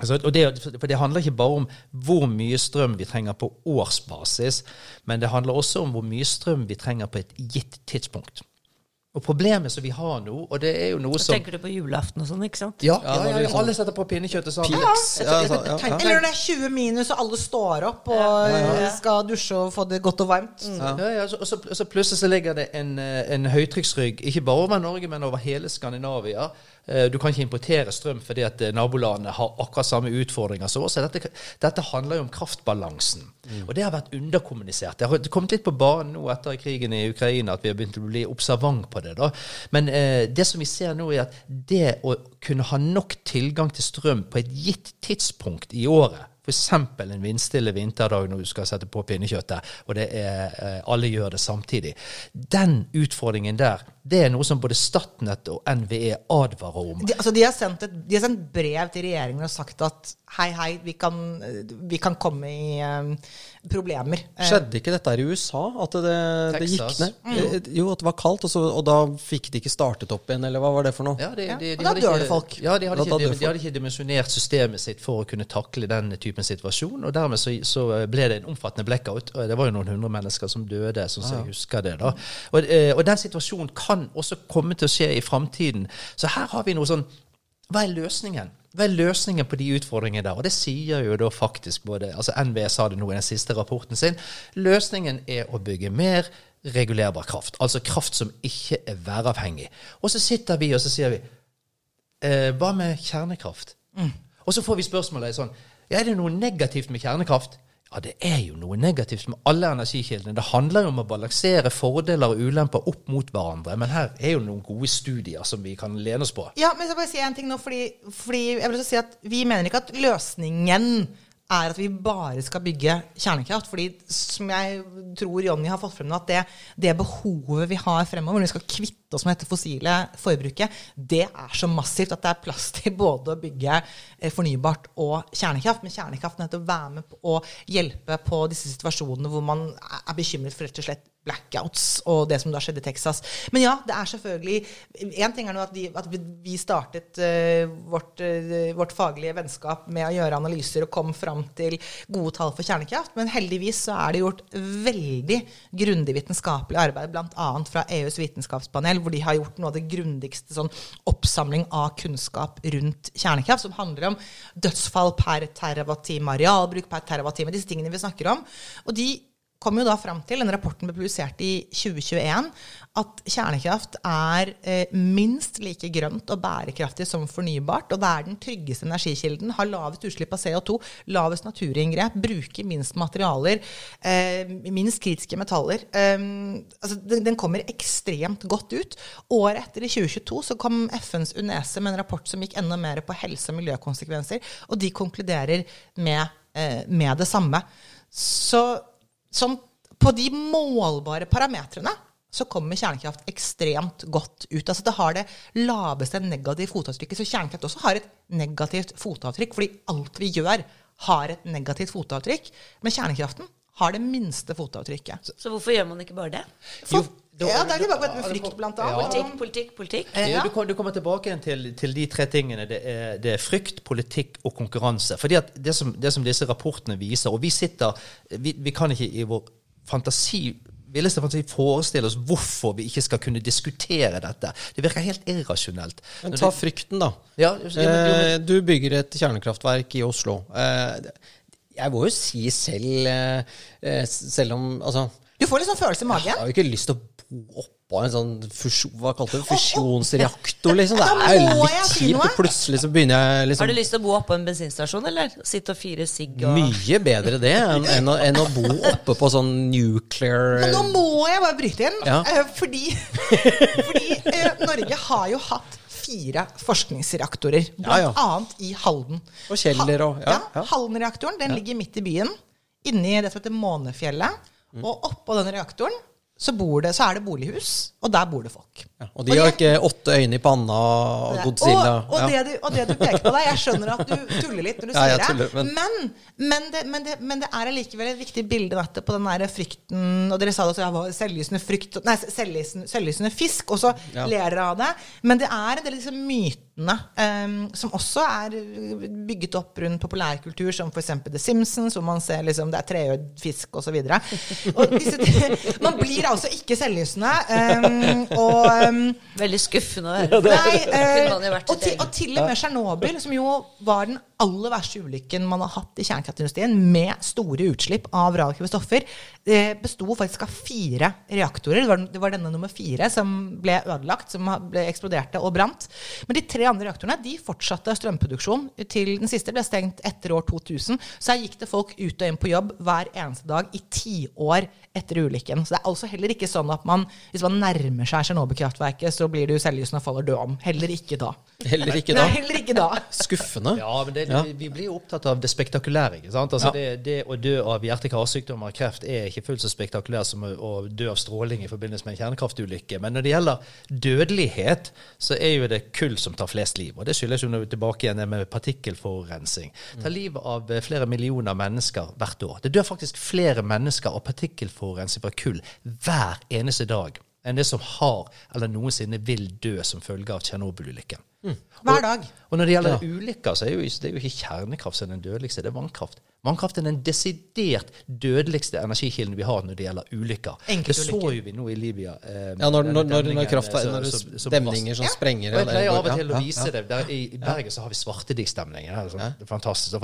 S3: Altså, det, for det handler ikke bare om hvor mye strøm vi trenger på årsbasis, men det handler også om hvor mye strøm vi trenger på et gitt tidspunkt. Og problemet som vi har nå, og det er jo noe som
S2: Tenker du på julaften og sånn, ikke sant?
S3: Ja, ja, ja, ja alle setter på pinnekjøttet sammen.
S4: Ja, Eller når det er 20 minus og alle står opp og skal dusje og få det godt og varmt.
S3: Mm. Ja, og, så, og så plutselig så ligger det en, eh, en høytrykksrygg, ikke bare over Norge, men over hele Skandinavia, Eh, du kan ikke importere strøm fordi at eh, nabolandene har akkurat samme utfordringer som oss. Dette, dette, handler jo om kraftbalansen. Mm. Og det har vært underkommunisert. Det har kommet litt på banen nå etter krigen i Ukraina at vi har begynt å bli observant på det. da. Men eh, det som vi ser nå, er at det å kunne ha nok tilgang til strøm på et gitt tidspunkt i året F.eks. en vindstille vinterdag når du skal sette på pinnekjøttet, og det er, eh, alle gjør det samtidig. Den utfordringen der, det er noe som både Statnett og NVE advarer om.
S4: De, altså de, har sendt et, de har sendt brev til regjeringen og sagt at hei, hei, vi kan, vi kan komme i um, problemer.
S1: Eh, Skjedde ikke dette i USA? At det, det gikk ned? Mm. Jo, at det var kaldt, og, så, og, da fikk de ikke startet opp igjen, eller hva var det for noe?
S4: Ja, de, de, og da dør det folk.
S3: Ja, de hadde, ikke, de, hadde ikke dimensjonert systemet sitt for å kunne takle den typen situasjon, og dermed så, så ble det en omfattende blackout. Det var jo noen hundre mennesker som døde, sånn som jeg husker det. da. Og, eh, og den situasjonen kan også komme til å skje i framtiden. Så her har vi noe sånn Hva er løsningen? Hva er løsningen på de utfordringene der? Og det sier jo da faktisk både altså NVE sa det nå i den siste rapporten sin. Løsningen er å bygge mer regulerbar kraft. Altså kraft som ikke er væravhengig. Og så sitter vi og så sier vi eh, Hva med kjernekraft? Mm. Og så får vi spørsmålet sånn ja, Er det noe negativt med kjernekraft? Ja, det er jo noe negativt med alle energikildene. Det handler jo om å balansere fordeler og ulemper opp mot hverandre. Men her er jo noen gode studier som vi kan lene oss på.
S4: Ja, men jeg skal bare si en ting nå, fordi, fordi jeg vil si at vi mener ikke at løsningen er at vi bare skal bygge kjernekraft. fordi som jeg tror Jonny har fått frem nå, at det, det, behovet vi har fremover, når vi skal kvitte oss som heter fossile forbruket, det er så massivt at det er plass til både å bygge eh, fornybart og kjernekraft. Men kjernekraften er til å være med på å hjelpe på disse situasjonene hvor man er bekymret for rett og slett blackouts og det som da skjedde i Texas. Men ja, det er selvfølgelig Én ting er nå at, at vi startet uh, vårt, uh, vårt, faglige vennskap med å gjøre analyser og kom fram til gode tall for kjernekraft, men heldigvis så er det gjort veldig grundig vitenskapelig arbeid, bl.a. fra EUs vitenskapspanel, hvor de har gjort noe av det grundigste sånn oppsamling av kunnskap rundt kjernekraft, som handler om dødsfall per terawattime, arealbruk per terawattime, disse tingene vi snakker om. Og de kom jo da fram til, den rapporten ble publisert i 2021, at kjernekraft er eh, minst like grønt og bærekraftig som fornybart. Og det er den tryggeste energikilden. Har lavest utslipp av CO2, lavest naturinngrep, bruker minst materialer, eh, minst kritiske metaller. Eh, altså, den, den, kommer ekstremt godt ut. Året etter, i 2022, så kom FNs UNESE med en rapport som gikk enda mer på helse- og miljøkonsekvenser, og de konkluderer med, eh, med det samme. Så som på de målbare parametrene så kommer kjernekraft ekstremt godt ut. Altså Det har det laveste negative fotavtrykket. Så kjernekraft også har et negativt fotavtrykk, fordi alt vi gjør, har et negativt fotavtrykk. Men kjernekraften har det minste fotavtrykket.
S2: Så, så hvorfor gjør man ikke bare det?
S4: For, ja, det er tilbake med frykt, blant annet.
S2: Ja. Politikk, politikk, politikk.
S3: Ja. Du, du, kommer tilbake til, til, de tre tingene. Det er, det er, frykt, politikk og konkurranse. Fordi at det som, det som disse rapportene viser, og vi sitter vi, vi kan ikke i vår fantasi villeste fantasi forestille oss hvorfor vi ikke skal kunne diskutere dette. Det virker helt irrasjonelt.
S1: Men ta frykten, da. Ja, eh, du bygger et kjernekraftverk i Oslo. Eh, jeg må jo si selv, eh, selv om Altså
S4: Du får litt sånn følelse i magen?
S1: Jeg har jo ikke lyst til å bo opp oppå en sånn fusjon, hva kalte det? Fusjonsreaktor, liksom. Det er jo litt kjipt. og Plutselig så begynner jeg
S2: Har
S1: liksom
S2: du lyst til å bo oppå en bensinstasjon, eller? Sitte og fyre sigg og
S1: Mye bedre det enn, enn, å, enn å bo oppe på sånn nuclear
S4: Men nå må jeg bare bryte inn,
S1: Ja.
S4: eh, fordi, fordi eh, Norge har jo hatt fire forskningsreaktorer,
S1: Ja,
S4: blant
S1: ja.
S4: annet i Halden.
S1: Og Kjeller og- ja, ja.
S4: Halden-reaktoren den ligger midt i byen, inni det som heter Månefjellet.
S1: Mm.
S4: Og oppå den reaktoren så, bor det, så er det bolighus, og der bor det folk.
S1: Ja, og de har ikke åtte øyne i panna og Godzilla.
S4: Og, og,
S1: ja.
S4: det du, og det du peker på der, jeg skjønner at du tuller litt når du
S1: Ja,
S4: sier
S1: tuller,
S4: det,
S1: men-
S4: men, men, det, men, det, men det er allikevel et viktig bilde dette, på den der frykten Og dere sa det også, ja, var selvlysende frykt Nei, selvlysende, selvlysende fisk, og så ler dere av det. Men det er en del liksom, disse mytene um, som også er bygget opp rundt populærkultur, som f.eks. The Simpsons, hvor man ser liksom, det er treøyd fisk osv. Man blir altså ikke selvlysende. Um, og um,
S2: Veldig skuffende.
S4: Nei, eh,
S2: vært
S4: og, til, og til og med Tsjernobyl, som jo var den aller verste ulykken man har hatt i kjernekraftindustrien, med store utslipp av radioaktive stoffer, eh, besto faktisk av fire reaktorer. Det var, det var denne nummer fire som ble ødelagt, som ble eksploderte og brant. Men de tre andre reaktorene de fortsatte strømproduksjon til den siste ble stengt etter år 2000. Så her gikk det folk ut og inn på jobb hver eneste dag i tiår etter ulykken. Så det er altså heller ikke sånn at man, hvis man nærmer seg Tsjernobyl-kraftverket, så blir du selvlysende og faller død om. Heller ikke da.
S1: Heller ikke da.
S4: Nei, heller ikke da.
S1: Skuffende.
S3: Ja, men det,
S1: Ja.
S3: vi- blir jo opptatt av det spektakulære. ikke sant? Altså
S1: Ja.
S3: det, det å dø av hjerte-karsykdommer og kreft er ikke fullt så spektakulært som å, dø av stråling i forbindelse med en kjernekraftulykke. Men når det gjelder dødelighet, så er jo det kull som tar flest liv. Og det skyldes jo tilbake igjen det med partikkelforurensning. Det tar livet av eh, flere millioner mennesker hvert år. Det dør faktisk flere mennesker av partikkelforurensning fra kull hver eneste dag enn det som har eller noensinne vil dø som følge av Tsjernobyl-ulykken.
S4: Hver dag.
S3: Og når det gjelder ulykker, så er jo, det er jo ikke kjernekraft som er den dødeligste, det er vannkraft. Vannkraft er den desidert dødeligste energikilden vi har når det gjelder ulykker. Det så jo vi nå i Libya. Eh,
S1: Ja, når, når, når, når
S3: eh, så-
S1: når det
S3: så- så
S1: demninger som
S3: ja.
S1: sprenger
S3: Og jeg pleier av og
S1: ja,
S3: til å vise
S1: ja.
S3: det. Der, I i Bergen så har vi svartedikstemningen. Det er sånn, det er fantastisk.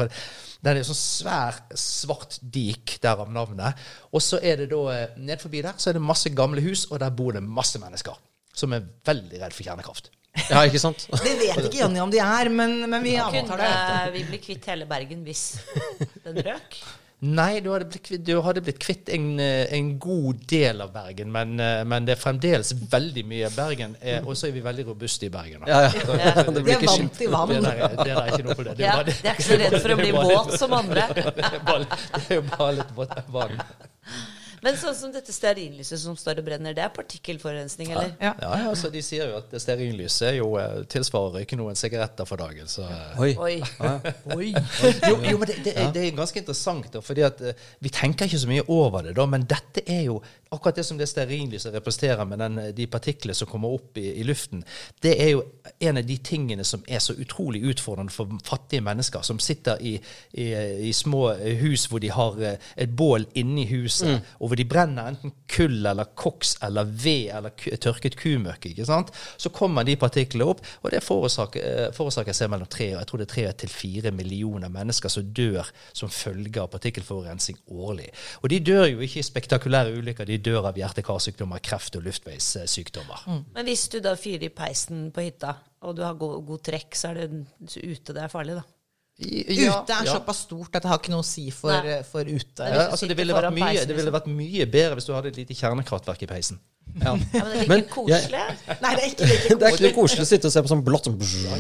S3: Det er en sånn svær, svart dik, derav navnet. Og så er det da eh, ned forbi der så er det masse gamle hus, og der bor det masse mennesker som er veldig redd for kjernekraft.
S1: Ja, ikke sant?
S4: Det vet ikke Jonny om de er, men, men vi antar det.
S2: Kunne vi bli kvitt hele Bergen hvis den røk?
S3: Nei, du hadde blitt kvitt, du hadde blitt kvitt en, eh, en god del av Bergen, men, eh, men det er fremdeles veldig mye Bergen. er- Og så er vi veldig robuste i Bergen. da.
S1: Ja, ja.
S3: Så-
S2: Ja.
S3: det
S4: De
S3: blir
S4: er
S3: ikke
S4: vant
S3: i
S4: til vann.
S3: Det der, er- det der er ikke noe for det. Det er
S2: Ja,
S3: bare-
S2: er ikke så redd for å bli
S3: det bare-
S2: våt som andre.
S3: Det er bare, det jo bare litt vått vann.
S2: Men sånn som dette stearinlyset som står og brenner, det er partikkelforurensning, eller?
S4: Ja.
S3: Ja, ja, altså De sier jo at stearinlys er jo eh, tilsvarer ikke noen sigaretter for dagen. så... eh,
S1: Oi.
S2: Oi.
S4: Oi.
S3: jo, jo, men det, det, er, det er ganske interessant, da, fordi at eh, vi tenker ikke så mye over det. da, Men dette er jo akkurat det som det stearinlyset representerer med den, de partiklene som kommer opp i, i luften. Det er jo en av de tingene som er så utrolig utfordrende for fattige mennesker, som sitter i, i, i små hus hvor de har et bål inni huset, og hvor de brenner enten kull eller koks eller ved eller tørket kumøkk. ikke sant? Så kommer de partiklene opp, og det forårsaker, eh, forårsaker seg mellom tre og jeg tror det er tre til fire millioner mennesker som dør som følge av partikkelforurensning årlig. Og de dør jo ikke i spektakulære ulykker, de dør av hjerte-karsykdommer, kreft og luftveissykdommer.
S2: Men hvis du da fyrer i peisen på hytta, og du har god, god trekk, så er det ute det er farlig, da.
S3: I-
S4: Ute er
S3: ja.
S4: såpass stort at det har ikke noe å si for, for ute.
S3: Ja, altså det, ville vært mye, det ville
S2: liksom.
S3: vært mye bedre hvis du hadde et lite kjernekraftverk i peisen.
S1: Ja.
S2: Ja, men det er ikke
S1: Men
S2: koselig.
S4: Nei, det er ikke like
S1: Det er ikke noe koselig å sitte og se på sånn blått sånn
S3: kommer sånn,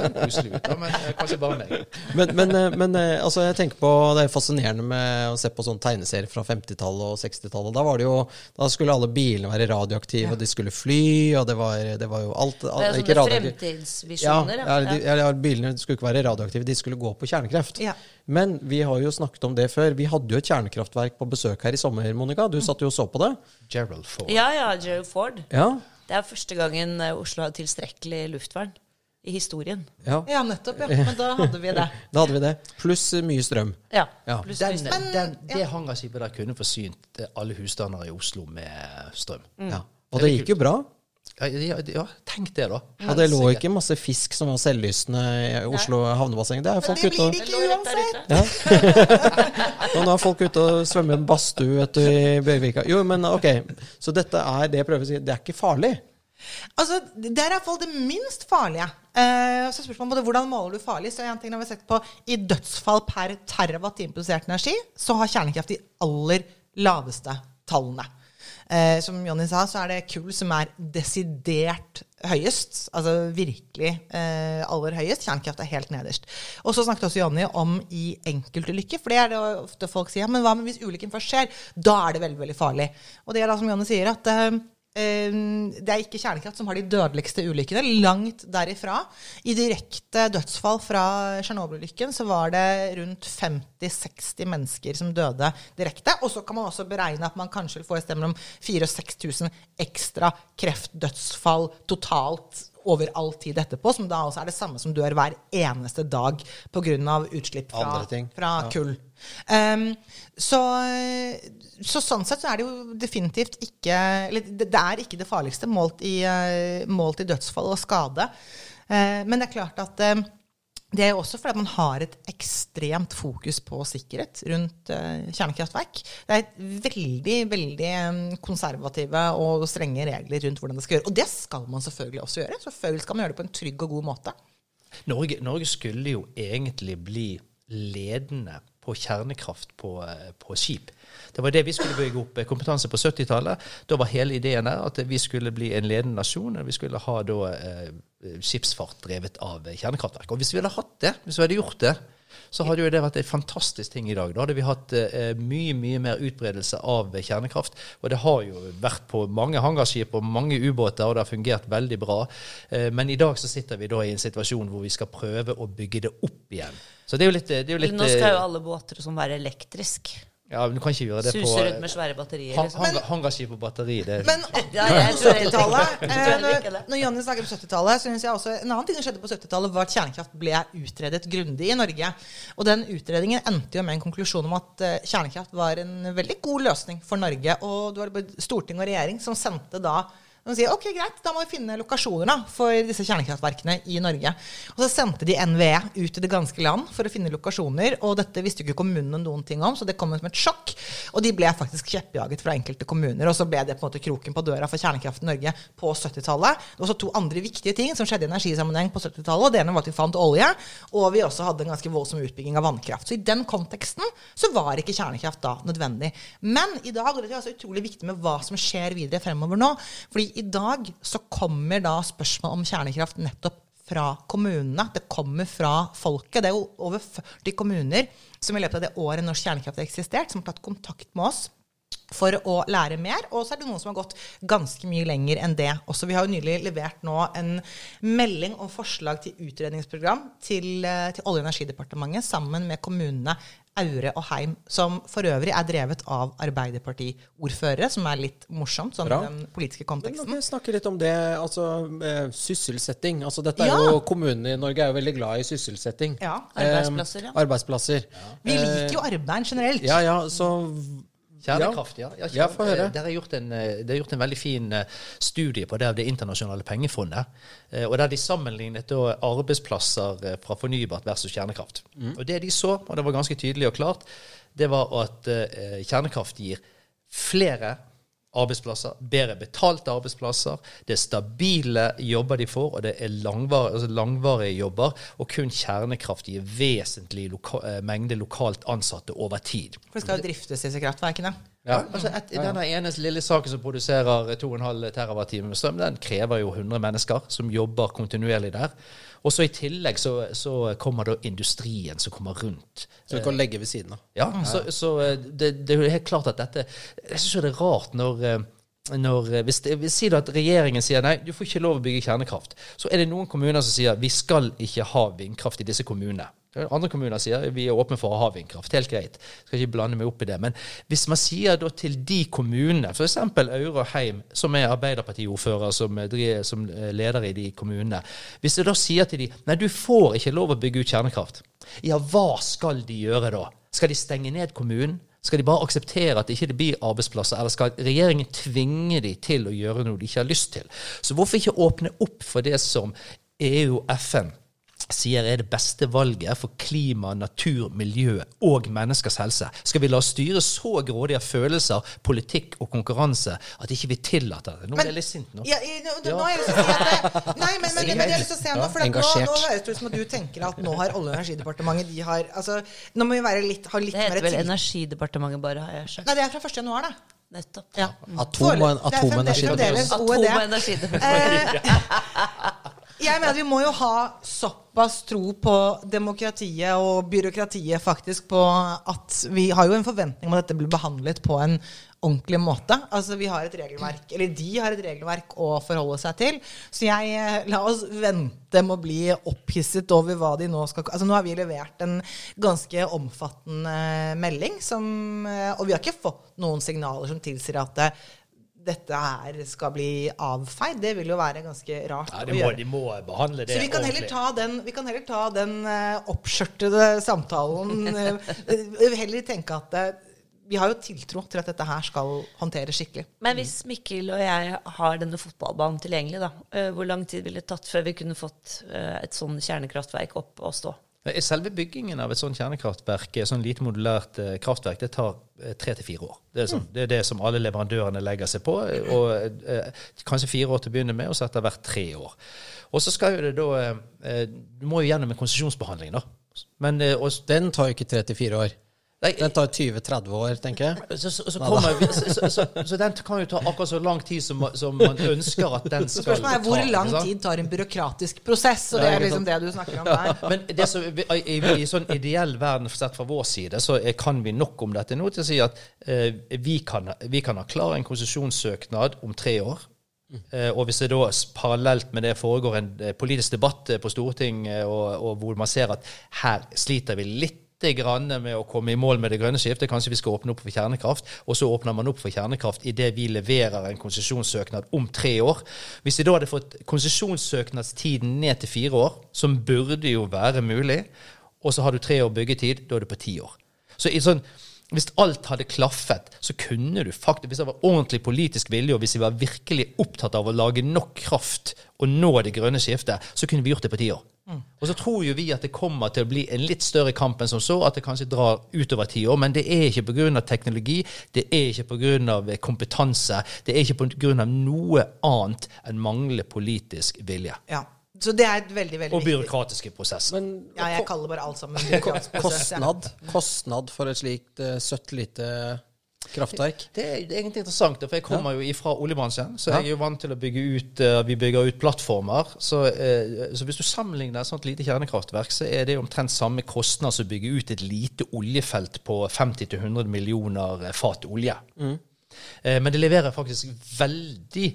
S3: eh, koselig men eh.
S1: Men, men, eh, men eh, altså, jeg tenker på det er fascinerende med å se på sånne tegneserier fra 50-tallet og 60-tallet. Da var det jo, da skulle alle bilene være radioaktive, og de skulle fly, og det var, det var jo alt,
S2: Det er
S1: Ikke
S2: sånne
S1: radioaktive. Ja,
S2: fremtidsvisjoner.
S1: ja, de, ja, ja, bilene skulle ikke være radioaktive, de skulle gå på kjernekreft.
S4: Ja.
S1: Men vi har jo snakket om det før. Vi hadde jo et kjernekraftverk på besøk her i sommer, Monica. Du satt jo og så på det.
S3: Gerald Ford.
S2: Ja, ja, Gerald Ford.
S1: Ja.
S2: Det er første gangen eh, Oslo har tilstrekkelig luftvern i historien.
S1: ja.
S4: Ja, nettopp. ja. Men da hadde vi det.
S1: Da hadde vi det. Pluss eh, mye strøm.
S2: Ja.
S1: Ja.
S2: Pluss
S3: Den,
S2: strøm.
S3: den, det hangarskipet der kunne forsynt eh, alle husstander i Oslo med strøm.
S1: Ja. Og det gikk jo bra.
S3: Ja, ja, ja, tenk det, da.
S1: Og det lå ikke masse fisk som var selvlystne i Oslo havnebasseng. Det er folk ute og. Og nå er folk ute og svømmer i en badstue i Bjørvika. Jo, men ok, Så dette er det jeg prøver å si. Det er ikke farlig.
S4: Altså, Det er iallfall det minst farlige. Eh, så spørsmålet om det, Hvordan måler du farlig? Så en ting har vi sett på I dødsfall per terawatt-improdusert produsert energi, så har kjernekraft de aller laveste tallene. Eh, som Jonny sa, så er det kull som er desidert høyest. Altså virkelig eh, aller høyest. Kjernekraft er helt nederst. Og så snakket også Jonny om i enkeltulykker. For det er det ofte folk sier. Men hva med hvis ulykken først skjer? Da er det veldig, veldig farlig. Og det er da som Jonny sier, at eh, det er ikke kjernekraft som har de dødeligste ulykkene. Langt derifra. I direkte dødsfall fra Tsjernobyl-ulykken så var det rundt 50-60 mennesker som døde direkte. Og så kan man også beregne at man kanskje får et sted mellom 4000 og 6000 ekstra kreftdødsfall totalt over all tid etterpå, som da også er det samme som dør hver eneste dag pga. utslipp fra, fra kull. Um, så, så sånn sett så er det jo definitivt ikke Eller det, det er ikke det farligste målt i, eh, målt i dødsfall og skade. Uh, men det er klart at eh, det er jo også fordi man har et ekstremt fokus på sikkerhet rundt eh, kjernekraftverk. Det er veldig veldig eh, konservative og strenge regler rundt hvordan det skal gjøre. Og det skal man selvfølgelig også gjøre. Selvfølgelig skal man gjøre det på en trygg og god måte.
S3: Norge, Norge skulle jo egentlig bli ledende på kjernekraft på, eh, på skip. Det var det vi skulle bygge opp eh, kompetanse på 70-tallet. Da var hele ideen der at vi skulle bli en ledende nasjon. og Vi skulle ha da eh, skipsfart drevet av eh, kjernekraftverk. Og hvis vi hadde hatt det, hvis vi hadde gjort det, så hadde jo det vært en fantastisk ting i dag. Da hadde vi hatt eh, mye mye mer utbredelse av eh, kjernekraft. Og det har jo vært på mange hangarskip og mange ubåter, og det har fungert veldig bra. Eh, men i dag så sitter vi da i en situasjon hvor vi skal prøve å bygge det opp igjen. Så det er jo litt, det er jo litt
S2: Nå skal jo
S3: eh,
S2: alle båter som være elektrisk.
S3: Ja, men du kan ikke gjøre det på
S2: Suser rundt med svære batterier.
S3: han-
S2: Liksom.
S3: hangar- hangarskip på batteri. Det,
S4: Men
S2: Ja, jeg tror heller ikke-
S4: 70-tallet
S2: jeg
S4: eh,
S2: det.
S4: Når Jonny snakker om 70-tallet, synes jeg også En annen ting som skjedde på 70-tallet, var at kjernekraft ble utredet grundig i Norge. Og den utredningen endte jo med en konklusjon om at eh, kjernekraft var en veldig god løsning for Norge. Og det var både storting og regjering som sendte da de sier ok, greit, da må vi finne lokasjoner da, for disse kjernekraftverkene i Norge. Og så sendte de NVE ut til det ganske land for å finne lokasjoner. Og dette visste jo ikke kommunene noen ting om, så det kom som et sjokk. Og de ble faktisk kjeppjaget fra enkelte kommuner. Og så ble det på en måte kroken på døra for kjernekraft i Norge på 70-tallet. Det var også to andre viktige ting som skjedde i energisammenheng på 70-tallet. Det ene var at vi fant olje, og vi også hadde en ganske voldsom utbygging av vannkraft. Så i den konteksten så var ikke kjernekraft da nødvendig. Men i dag, og det er også utrolig viktig med hva som skjer videre fremover nå, fordi i dag så kommer da spørsmål om kjernekraft nettopp fra kommunene. Det kommer fra folket. Det er jo over 40 kommuner som i løpet av det året norsk kjernekraft har eksistert, som har tatt kontakt med oss for å lære mer. Og så er det noen som har gått ganske mye lenger enn det. Også Vi har jo nylig levert nå en melding og forslag til utredningsprogram til, eh, til Olje- og energidepartementet sammen med kommunene Aure og Heim, som for øvrig er drevet av Arbeiderpartiordførere, som er litt morsomt sånn
S1: Bra.
S4: i den politiske konteksten.
S1: Men vi snakke litt om det, altså eh, sysselsetting. Altså dette er
S4: Ja.
S1: jo Kommunene i Norge er jo veldig glad i sysselsetting.
S4: Ja.
S2: Arbeidsplasser, ja.
S1: Eh, arbeidsplasser.
S4: Vi liker jo arbeid generelt.
S1: Ja, ja, så
S3: Kjernekraft, ja. ja,
S1: Ja, høre.
S3: eh, Det er gjort en, eh, det er gjort en veldig fin eh, studie på det av Det internasjonale pengefondet. Og der de sammenlignet arbeidsplasser fra fornybart versus kjernekraft.
S1: Mm.
S3: Og det de så, og det var ganske tydelig og klart, det var at kjernekraft gir flere arbeidsplasser, bedre betalte arbeidsplasser, det er stabile jobber de får, og det er langvarige, altså langvarige jobber, og kun kjernekraft gir vesentlig loka, eh, mengde lokalt ansatte over tid.
S4: For det skal jo driftes, disse kraftverkene.
S3: Ja, altså et, Denne ene lille saken som produserer 2,5 TWh med strøm, den krever jo 100 mennesker som jobber kontinuerlig der. Og så i tillegg så, så kommer da industrien som kommer rundt.
S1: Så du kan legge ved siden av.
S3: Ja, så, så eh, det, det er jo helt klart at dette Jeg syns det er rart når eh, når, eh, hvis hvis sier at regjeringen sier nei, du får ikke lov å bygge kjernekraft, så er det noen kommuner som sier vi skal ikke ha vindkraft i disse kommunene. Andre kommuner sier vi er åpne for å ha vindkraft. Helt greit. Skal ikke blande meg opp i det. Men hvis man sier da til de kommunene, f.eks. Aure Heim, som er Arbeiderpartiordfører, som, eh, som eh, leder i de kommunene Hvis jeg da sier til de nei, du får ikke lov å bygge ut kjernekraft, ja, hva skal de gjøre da? Skal de stenge ned kommunen? Skal de bare akseptere at det ikke blir arbeidsplasser, eller skal regjeringen tvinge de til å gjøre noe de ikke har lyst til? Så hvorfor ikke åpne opp for det som EU og FN sier er det beste valget for klima, natur, miljø og menneskers helse? Skal vi la oss styre så grådig av følelser, politikk og konkurranse at ikke vi tillater det? Nå
S4: Men-
S3: ble jeg litt sint nå.
S4: Ja, i- nå, nå har jeg lyst til å si at det, Nei, men, men, men jeg har lyst til å se nå, for nå, nå høres det ut som at du tenker at nå har Olje- og energidepartementet de har, altså, Nå må vi være litt, ha litt
S2: Det heter vel. Energidepartementet, bare, har jeg skjønt.
S4: Nei, det er fra 1. januar, da.
S2: Nettopp.
S4: Ja.
S1: Atom- og-
S4: Foreløpig. Det er
S1: atomenergi.
S4: fremdeles
S2: Atom- og energidepartementet.
S4: Jeg mener vi må jo ha såpass tro på demokratiet og byråkratiet faktisk på at vi har jo en forventning om at dette blir behandlet på en ordentlig måte. Altså vi har et regelverk, eller De har et regelverk å forholde seg til. Så jeg eh, la oss vente med å bli opphisset over hva de nå skal Altså Nå har vi levert en ganske omfattende melding, som, eh, og vi har ikke fått noen signaler som tilsier at det, dette her skal bli avfeid. Det vil jo være ganske rart
S3: Ja,
S4: å
S3: de, må,
S4: gjøre.
S3: de må behandle det
S4: Så vi kan heller ta den, vi kan heller ta den eh, oppskjørtede samtalen. eh, heller tenke at eh, vi har jo tiltro til at dette her skal håndteres skikkelig.
S2: Men hvis Mikkel og jeg har denne fotballbanen tilgjengelig, da, eh, hvor lang tid ville det tatt før vi kunne fått eh, et sånn kjernekraftverk opp og stå?
S3: Selve byggingen av et sånt kjernekraftverk, et sånn lite modulært eh, kraftverk, det tar eh, tre til fire år. Det er, sånn, det er det som alle leverandørene legger seg på. og eh, Kanskje fire år til å begynne med, og så etter hvert tre år. Og så skal jo det da eh, Du må jo gjennom en konsesjonsbehandling, da. Men eh, og,
S1: Den tar jo ikke tre til fire år. Den tar 20-30 år, tenker jeg.
S3: så, så, så, kommer, vi- så, så, så, så den kan jo ta akkurat så lang tid som, som man ønsker at den
S4: Så
S3: skal
S4: spørsmålet er hvor lang tid tar en byråkratisk prosess? Og det er liksom det du snakker om der.
S3: Men det som, i, i, i sånn ideell verden sett fra vår side, så er, kan vi nok om dette nå til å si at eh, vi, kan, vi kan ha klar en konsesjonssøknad om tre år. Uh, og hvis det da parallelt med det foregår en eh, politisk debatt eh, på Stortinget, og, og hvor man ser at her sliter vi litt med å komme i mål med det grønne skiftet. Kanskje vi skal åpne opp for kjernekraft. Og så åpner man opp for kjernekraft idet vi leverer en konsesjonssøknad om tre år. Hvis vi da hadde fått konsesjonssøknadstiden ned til fire år, som burde jo være mulig, og så har du tre år byggetid, da er du på ti år. Så i sånn, hvis alt hadde klaffet, så kunne du faktisk, hvis det var ordentlig politisk vilje, og hvis vi var virkelig opptatt av å lage nok kraft og nå det grønne skiftet, så kunne vi gjort det på ti år. Og så tror jo vi at det kommer til å bli en litt større kamp enn som så, at det kanskje drar utover ti år. Men det er ikke pga. teknologi, det er ikke pga. kompetanse, det er ikke pga. noe annet enn manglende politisk vilje.
S4: Ja. Så det er et veldig, veldig
S3: Og
S4: viktig
S3: byråkratiske prosesser.
S1: Men
S4: Ja, jeg kaller bare alt sammen byråkratisk prosess.
S1: kostnad, kostnad for et slikt uh, søtt lite kraftverk?
S3: Det er, egentlig interessant, for jeg kommer jo ifra oljebransjen. Så
S1: Ja.
S3: jeg er jo vant til å bygge ut eh, Vi bygger ut plattformer. Så, eh, så hvis du sammenligner et sånt lite kjernekraftverk, så er det omtrent samme kostnad som å bygge ut et lite oljefelt på 50-100 millioner fat olje. Eh, Men det leverer faktisk veldig,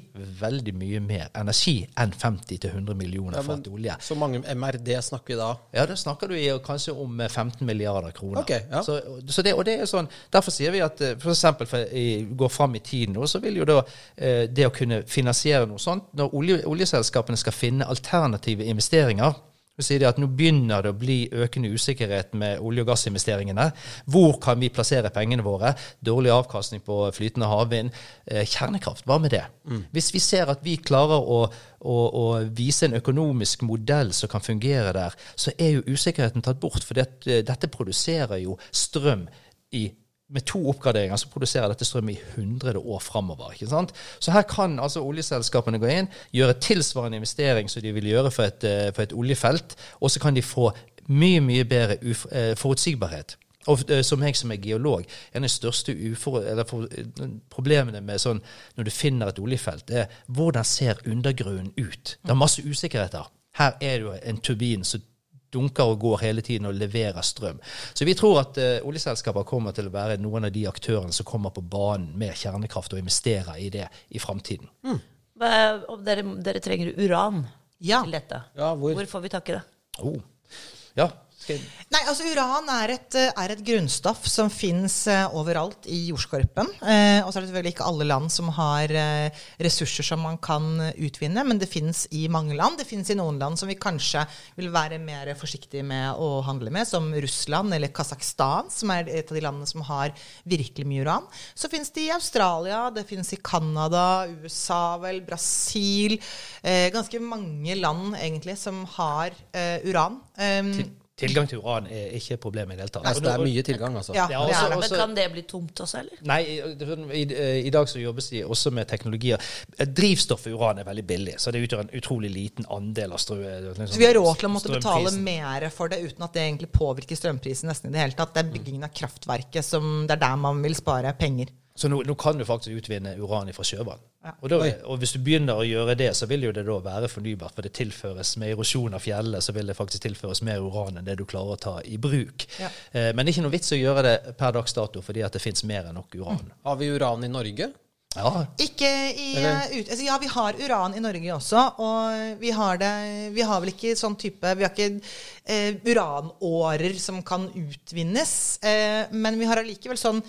S3: veldig mye mer energi enn 50-100 millioner
S1: Ja,
S3: fat olje.
S1: Så mange MRD snakker vi da?
S3: Ja, da snakker du i, kanskje om eh, 15 milliarder kroner.
S1: Okay, ja.
S3: så, så det, og det er sånn, Derfor sier vi at eh, for eksempel for jeg går fram i tid nå, så vil jo da eh, det å kunne finansiere noe sånt Når olje, oljeselskapene skal finne alternative investeringer så sier de at nå begynner det å bli økende usikkerhet med olje- og gassinvesteringene. Hvor kan vi plassere pengene våre? Dårlig avkastning på flytende havvind. Eh, kjernekraft, hva med det? Hvis vi ser at vi klarer å, å, å vise en økonomisk modell som kan fungere der, så er jo usikkerheten tatt bort. For det, dette produserer jo strøm i med to oppgraderinger så produserer dette strøm i 100 år framover. ikke sant? Så her kan altså oljeselskapene gå inn, gjøre tilsvarende investering som de vil gjøre for et, eh, for et oljefelt, og så kan de få mye, mye bedre eh, forutsigbarhet. Og eh, som jeg som er geolog, en av de største ufor, for, problemene med sånn når du finner et oljefelt, er hvordan ser undergrunnen ut? Det er masse usikkerheter. Her er det jo en turbin som dunker og går hele tiden og leverer strøm. Så vi tror at uh, oljeselskaper kommer til å være noen av de aktørene som kommer på banen med kjernekraft og investerer i det i framtiden.
S2: Mm. Dere, dere trenger uran
S4: Ja.
S2: til dette.
S1: Ja, hvor?
S2: Hvor får vi tak i det?
S3: Oh. Ja,
S4: Nei, altså Uran er et, er et grunnstoff som fins overalt i jordskorpen. Uh, og så er det selvfølgelig ikke alle land som har uh, ressurser som man kan utvinne, men det fins i mange land. Det fins i noen land som vi kanskje vil være mer forsiktige med å handle med, som Russland eller Kasakhstan, som er et av de landene som har virkelig mye uran. Så fins det i Australia, det fins i Canada, USA, vel, Brasil Ganske mange land egentlig som har uran. Um,
S3: til, Tilgang til uran er ikke et problem i det hele tatt.
S1: Altså, det er mye tilgang, altså.
S4: ja, det
S3: også-
S4: det.
S2: Men
S3: også-
S2: kan det bli tomt også, eller?
S3: Nei, i, i, i dag så jobbes de også med teknologier. Drivstoffet uran er veldig billig, så det utgjør en utrolig liten andel av strø... liksom,
S4: Så vi har råd til å måtte betale mer for det uten at det egentlig påvirker strømprisen nesten i det hele tatt. Det er byggingen av kraftverket som Det er der man vil spare penger.
S3: Så nå, nå kan du faktisk utvinne uran fra sjøvann.
S4: Ja.
S3: Og, da, og hvis du begynner å gjøre det, så vil jo det da være fornybart. For det tilføres med erosjon av fjellet, så vil det faktisk tilføres mer uran enn det du klarer å ta i bruk.
S4: Ja.
S3: Eh, men det er ikke noe vits å gjøre det per dags dato, fordi at det fins mer enn nok uran.
S1: Har vi uran i Norge?
S3: Ja,
S4: Ikke i ut, altså Ja, vi har uran i Norge også, og vi har det Vi har vel ikke sånn type Vi har ikke eh, uranårer som kan utvinnes, eh, men vi har allikevel sånn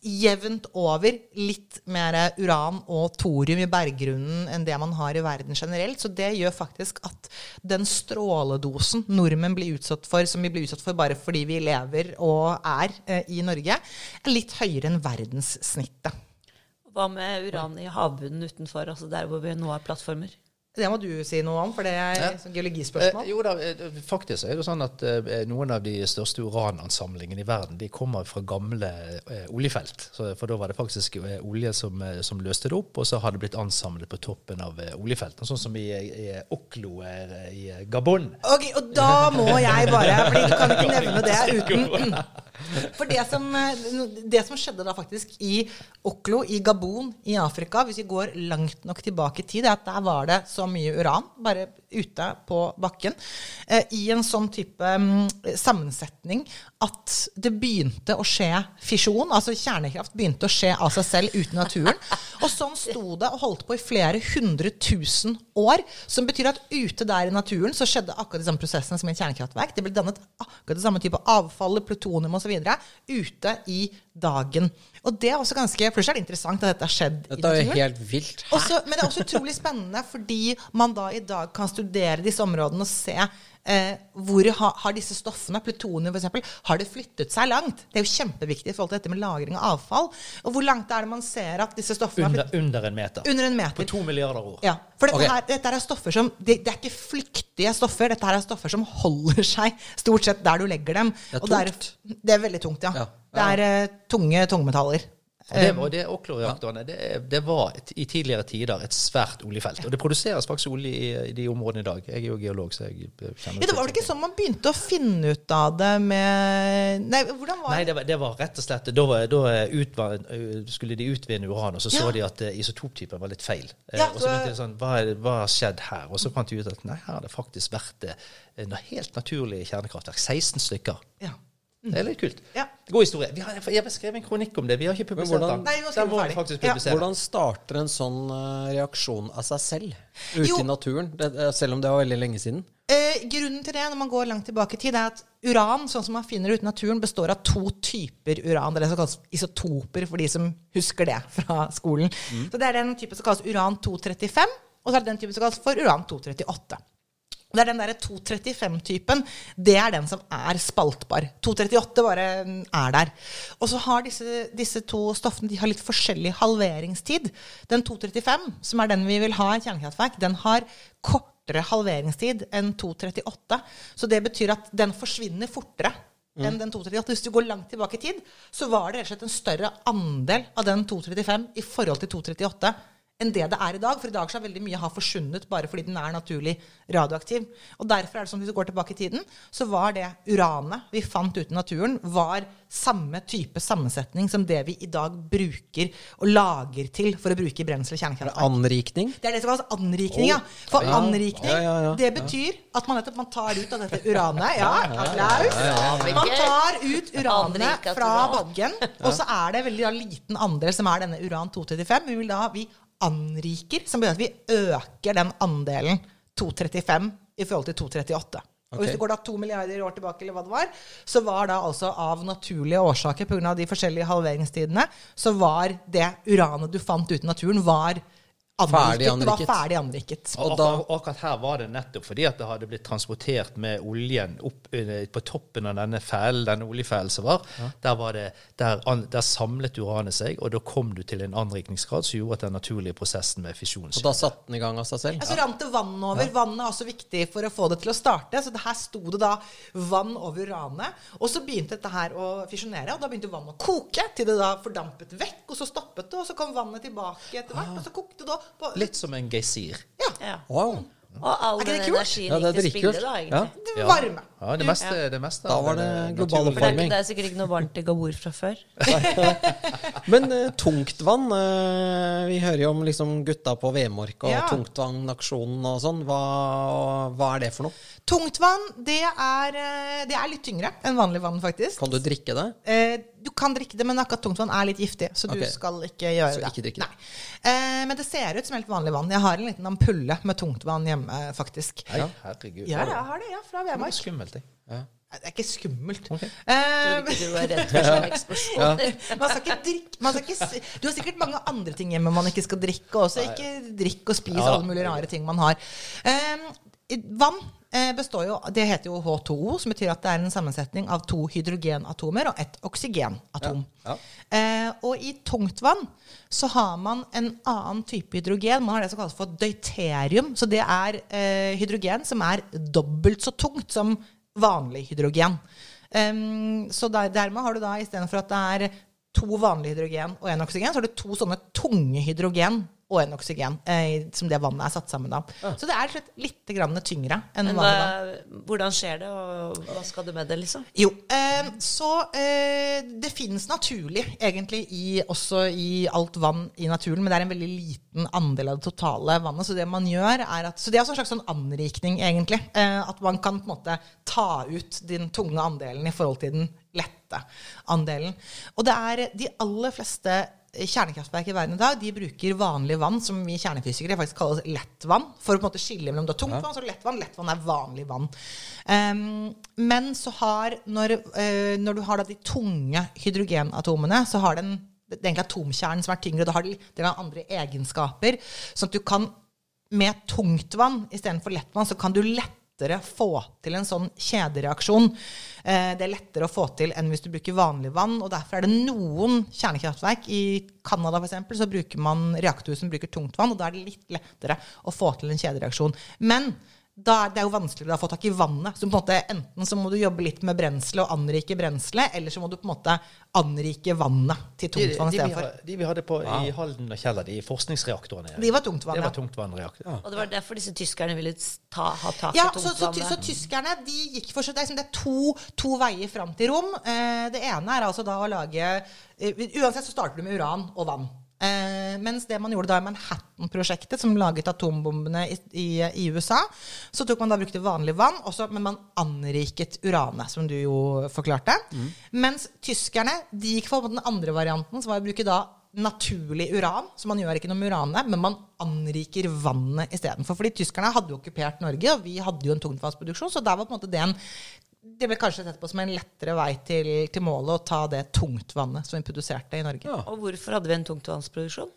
S4: jevnt over litt mer uran og thorium i berggrunnen enn det man har i verden generelt. Så det gjør faktisk at den stråledosen nordmenn blir utsatt for, som vi blir utsatt for bare fordi vi lever og er eh, i Norge, er litt høyere enn verdenssnittet.
S2: Hva med uran i havbunnen utenfor, altså der hvor vi nå har plattformer?
S4: Det må du si noe om, for det er
S3: Ja.
S4: geologispørsmål.
S3: Eh, jo da, eh, faktisk er det sånn at eh, noen av de største uranansamlingene i verden de kommer fra gamle eh, oljefelt. Så, for da var det faktisk eh, olje som, eh, som løste det opp, og så har det blitt ansamlet på toppen av oljefeltene. Sånn som i, i Oklo i Gabon.
S4: Ok, Og da må jeg bare for du kan ikke nevne det uten For det som, eh, det som skjedde da faktisk i Oklo, i Gabon, i Afrika, hvis vi går langt nok tilbake i tid, er at der var det så mye uran bare ute på bakken eh, i en sånn type um, sammensetning at det begynte å skje fisjon. Altså kjernekraft begynte å skje av seg selv ute i naturen. Og sånn sto det og holdt på i flere hundre tusen år. Som betyr at ute der i naturen så skjedde akkurat de samme prosessene som i et kjernekraftverk. Det ble dannet akkurat det samme type avfall, plutonium osv. ute i dagen. Og det er også ganske For er det interessant at dette har skjedd i
S1: Dette er jo helt vilt.
S4: Også, men det er også utrolig spennende fordi man da i dag kan studere disse områdene og se eh, hvor har, har disse stoffene, plutonium f.eks., har det flyttet seg langt? Det er jo kjempeviktig i forhold til dette med lagring av avfall. Og hvor langt er det man ser at disse stoffene har
S3: Under,
S4: flyttet
S3: under en meter.
S4: Under en meter.
S3: På to milliarder år.
S4: Ja, for dette,
S1: okay.
S4: her, dette er stoffer som det, det er ikke flyktige stoffer. Dette her er stoffer som holder seg stort sett der du legger dem.
S1: Det er tungt.
S4: det er veldig tungt, ja.
S1: Ja.
S4: Det er eh, tunge tungmetaller.
S3: Og det, og det Oklo-reaktorene det, det var et, i tidligere tider et svært oljefelt. Og det produseres faktisk olje i, i de områdene i dag. Jeg er jo geolog, så jeg kjenner
S4: Ja, det var vel ikke sånn man begynte å finne ut av det med Nei, hvordan var
S3: Nei,
S4: det?
S3: det var, det var rett og slett Da, var- da utva- skulle de utvinne uran, og så så
S4: Ja.
S3: de at eh, isotoptypen var litt feil. Eh,
S4: Ja,
S3: og så begynte de sånn hva, har skjedd her? Og så fant de ut at nei, her har det faktisk vært eh, en helt naturlig kjernekraftverk. 16 stykker.
S4: Ja.
S3: Det er litt kult.
S4: Ja.
S3: God historie. Vi har, jeg har skrevet en kronikk om det. Vi har ikke publisert
S1: hvordan-
S3: den. Den må vi faktisk
S4: Ja.
S1: Hvordan starter en sånn eh, reaksjon av seg selv ute
S4: Jo.
S1: i naturen? Det, eh, selv om det var veldig lenge siden?
S4: Eh, grunnen til det, når man går langt tilbake i tid, er at uran, sånn som man finner ute i naturen, består av to typer uran. Det er det som kalles isotoper, for de som husker det fra skolen. Så det er den typen som kalles uran-235, og så er det den typen som kalles for uran-238. Det er den derre 235-typen. Det er den som er spaltbar. 238 bare er der. Og så har disse, disse to stoffene de har litt forskjellig halveringstid. Den 235, som er den vi vil ha i kjernekraftverk, den har kortere halveringstid enn 238. Så det betyr at den forsvinner fortere enn den 238. Hvis du går langt tilbake i tid, så var det rett og slett en større andel av den 235 i forhold til 238 enn det det er i dag. For i dag så har veldig mye har forsvunnet bare fordi den er naturlig radioaktiv. Og derfor er det sånn at hvis du går tilbake i tiden, så var det uranet vi fant ute i naturen, var samme type sammensetning som det vi i dag bruker og lager til for å bruke i brensel og kjernekraftverk.
S1: Anrikning?
S4: Det er det som kalles anrikning, ja. For
S1: Ja.
S4: anrikning,
S1: Ja, ja, ja.
S4: det betyr at man man tar ut av dette uranet. Ja, applaus. Man tar ut uranet fra bakken, og så er det veldig da, liten andel som er denne uran-235. Vi vil da vi anriker, som betyr at vi øker den andelen 235 i forhold til 238. Og hvis du går da to milliarder år tilbake, eller hva det var, så var da altså av naturlige årsaker, pga. de forskjellige halveringstidene, så var det uranet du fant ute i naturen, var
S1: Ferdig
S4: anriket. Det var ferdig anriket.
S3: Og
S1: Og da-
S3: akkurat, akkurat her var det nettopp fordi at det hadde blitt transportert med oljen opp på toppen av denne fælen, denne oljefælen som var. Der, var det, der, an, der samlet uranet seg, og da kom du til en anrikningsgrad som gjorde at den naturlige prosessen med fisjon
S1: Og da satte den i gang av seg selv.
S4: Ja, så rant det vann over. Vannet er også viktig for å få det til å starte. Så det her sto det da vann over uranet. Og så begynte dette her å fisjonere, og da begynte vannet å koke til det da fordampet vekk, og så stoppet det, og så kom vannet tilbake etter hvert, og så kokte det på
S3: Litt som en geysir.
S4: Ja.
S2: Ja.
S1: Wow.
S2: Og all den energien
S1: Ja, det
S2: gikk til spille, da,
S1: Ja.
S2: egentlig.
S4: Det varme.
S3: Ja, det meste, det meste
S1: Da var det
S3: eh,
S1: global oppvarming.
S2: det er sikkert ikke noe varmt i Gabor fra før.
S1: Men uh, tungtvann uh, Vi hører jo om liksom gutta på Vemork og
S4: Ja.
S1: tungtvannaksjonen og sånn. Hva, hva er det for noe?
S4: Tungtvann, det er, eh, det er litt tyngre enn vanlig vann, faktisk.
S1: Kan du drikke det?
S4: Eh, du kan drikke det, men akkurat tungtvann er litt giftig, så du
S1: Ok.
S4: skal ikke gjøre
S1: Så
S4: det.
S1: ikke drikke det.
S4: Nei. Eh, men det ser ut som helt vanlig vann. Jeg har en liten ampulle med tungtvann hjemme, faktisk.
S3: Ja, herregud.
S4: Ja, jeg har det, ja, fra
S3: Det er
S4: Vemork.
S3: skummelt, jeg.
S4: Ja. Det er ikke skummelt.
S3: Okay.
S4: Eh,
S2: ikke du er redd for sånne eksplosjoner.
S4: man skal ikke drikke man skal ikke, Du har sikkert mange andre ting hjemme man ikke skal drikke også. Ikke drikk og spis
S3: Ja
S4: alle mulige rare ting man har. Eh, vann består jo Det heter jo H2O, som betyr at det er en sammensetning av to hydrogenatomer og ett oksygenatom.
S1: Ja,
S4: Eh, og i tungtvann så har man en annen type hydrogen. Man har det som kalles for deuterium. Så det er eh, hydrogen som er dobbelt så tungt som vanlig hydrogen. Um, så der, dermed har du da istedenfor at det er to vanlige hydrogen og én oksygen, så har du to sånne tunge hydrogen og en oksygen eh, som det vannet er satt sammen av. Så det er slett litt tyngre enn
S2: Men vannet.
S4: Da,
S2: hvordan skjer det, og hva skal du med det, liksom?
S4: Jo, eh, så eh, det finnes naturlig egentlig i, også i alt vann i naturen, men det er en veldig liten andel av det totale vannet. Så det man gjør er at, så det er også en slags sånn anrikning, egentlig. Eh, at man kan på en måte ta ut den tunge andelen i forhold til den lette andelen. Og det er de aller fleste kjernekraftverk i verden i dag de bruker vanlig vann, som vi kjernefysikere faktisk kaller lettvann, for å på en måte skille mellom det er tungt vann og lettvann. Lettvann er vanlig vann. Um, men så har, når, uh, når du har de tunge hydrogenatomene, så har den det er egentlig atomkjernen som er tyngre. Da har de har andre egenskaper. Sånn at du kan med tungtvann istedenfor lettvann, så kan du lettere få til en sånn kjedereaksjon. Eh, det er lettere å få til enn hvis du bruker vanlig vann. og Derfor er det noen kjernekraftverk. I Canada eksempel, så bruker man reaktor som bruker tungtvann, og da er det litt lettere å få til en kjedereaksjon. Men da, er det jo vanskeligere å få tak i vannet. Så på en måte Enten så må du jobbe litt med brenselet og anrike brenselet, eller så må du på en måte anrike vannet til tungtvann istedenfor.
S3: De, de vi hadde på i Halden og Kjeller, de forskningsreaktorene.
S4: De var tungtvann,
S3: Det
S4: ja.
S3: var tungtvannreaktor.
S2: Og det var derfor disse tyskerne ville ta, ha tak i
S4: Ja, så, så, ty- så tyskerne de gikk for seg, det er, liksom, det er to, to veier fram til rom. Eh, det ene er altså da å lage eh, Uansett så starter du med uran og vann. Eh, mens det man gjorde da i Manhattan-prosjektet, som laget atombombene i, i, i USA, så tok man da brukte vanlig vann, også, men man anriket uranet, som du jo forklarte. Mens tyskerne de gikk for den andre varianten, som var å bruke da naturlig uran. Så man gjør ikke noe med uranet, men man anriker vannet istedenfor. Fordi tyskerne hadde jo okkupert Norge, og vi hadde jo en tungtvannsproduksjon, så der var på en måte det en det ble kanskje sett på som en lettere vei til, til målet å ta det tungtvannet som vi produserte i Norge.
S1: Ja.
S2: Og hvorfor hadde vi en tungtvannsproduksjon?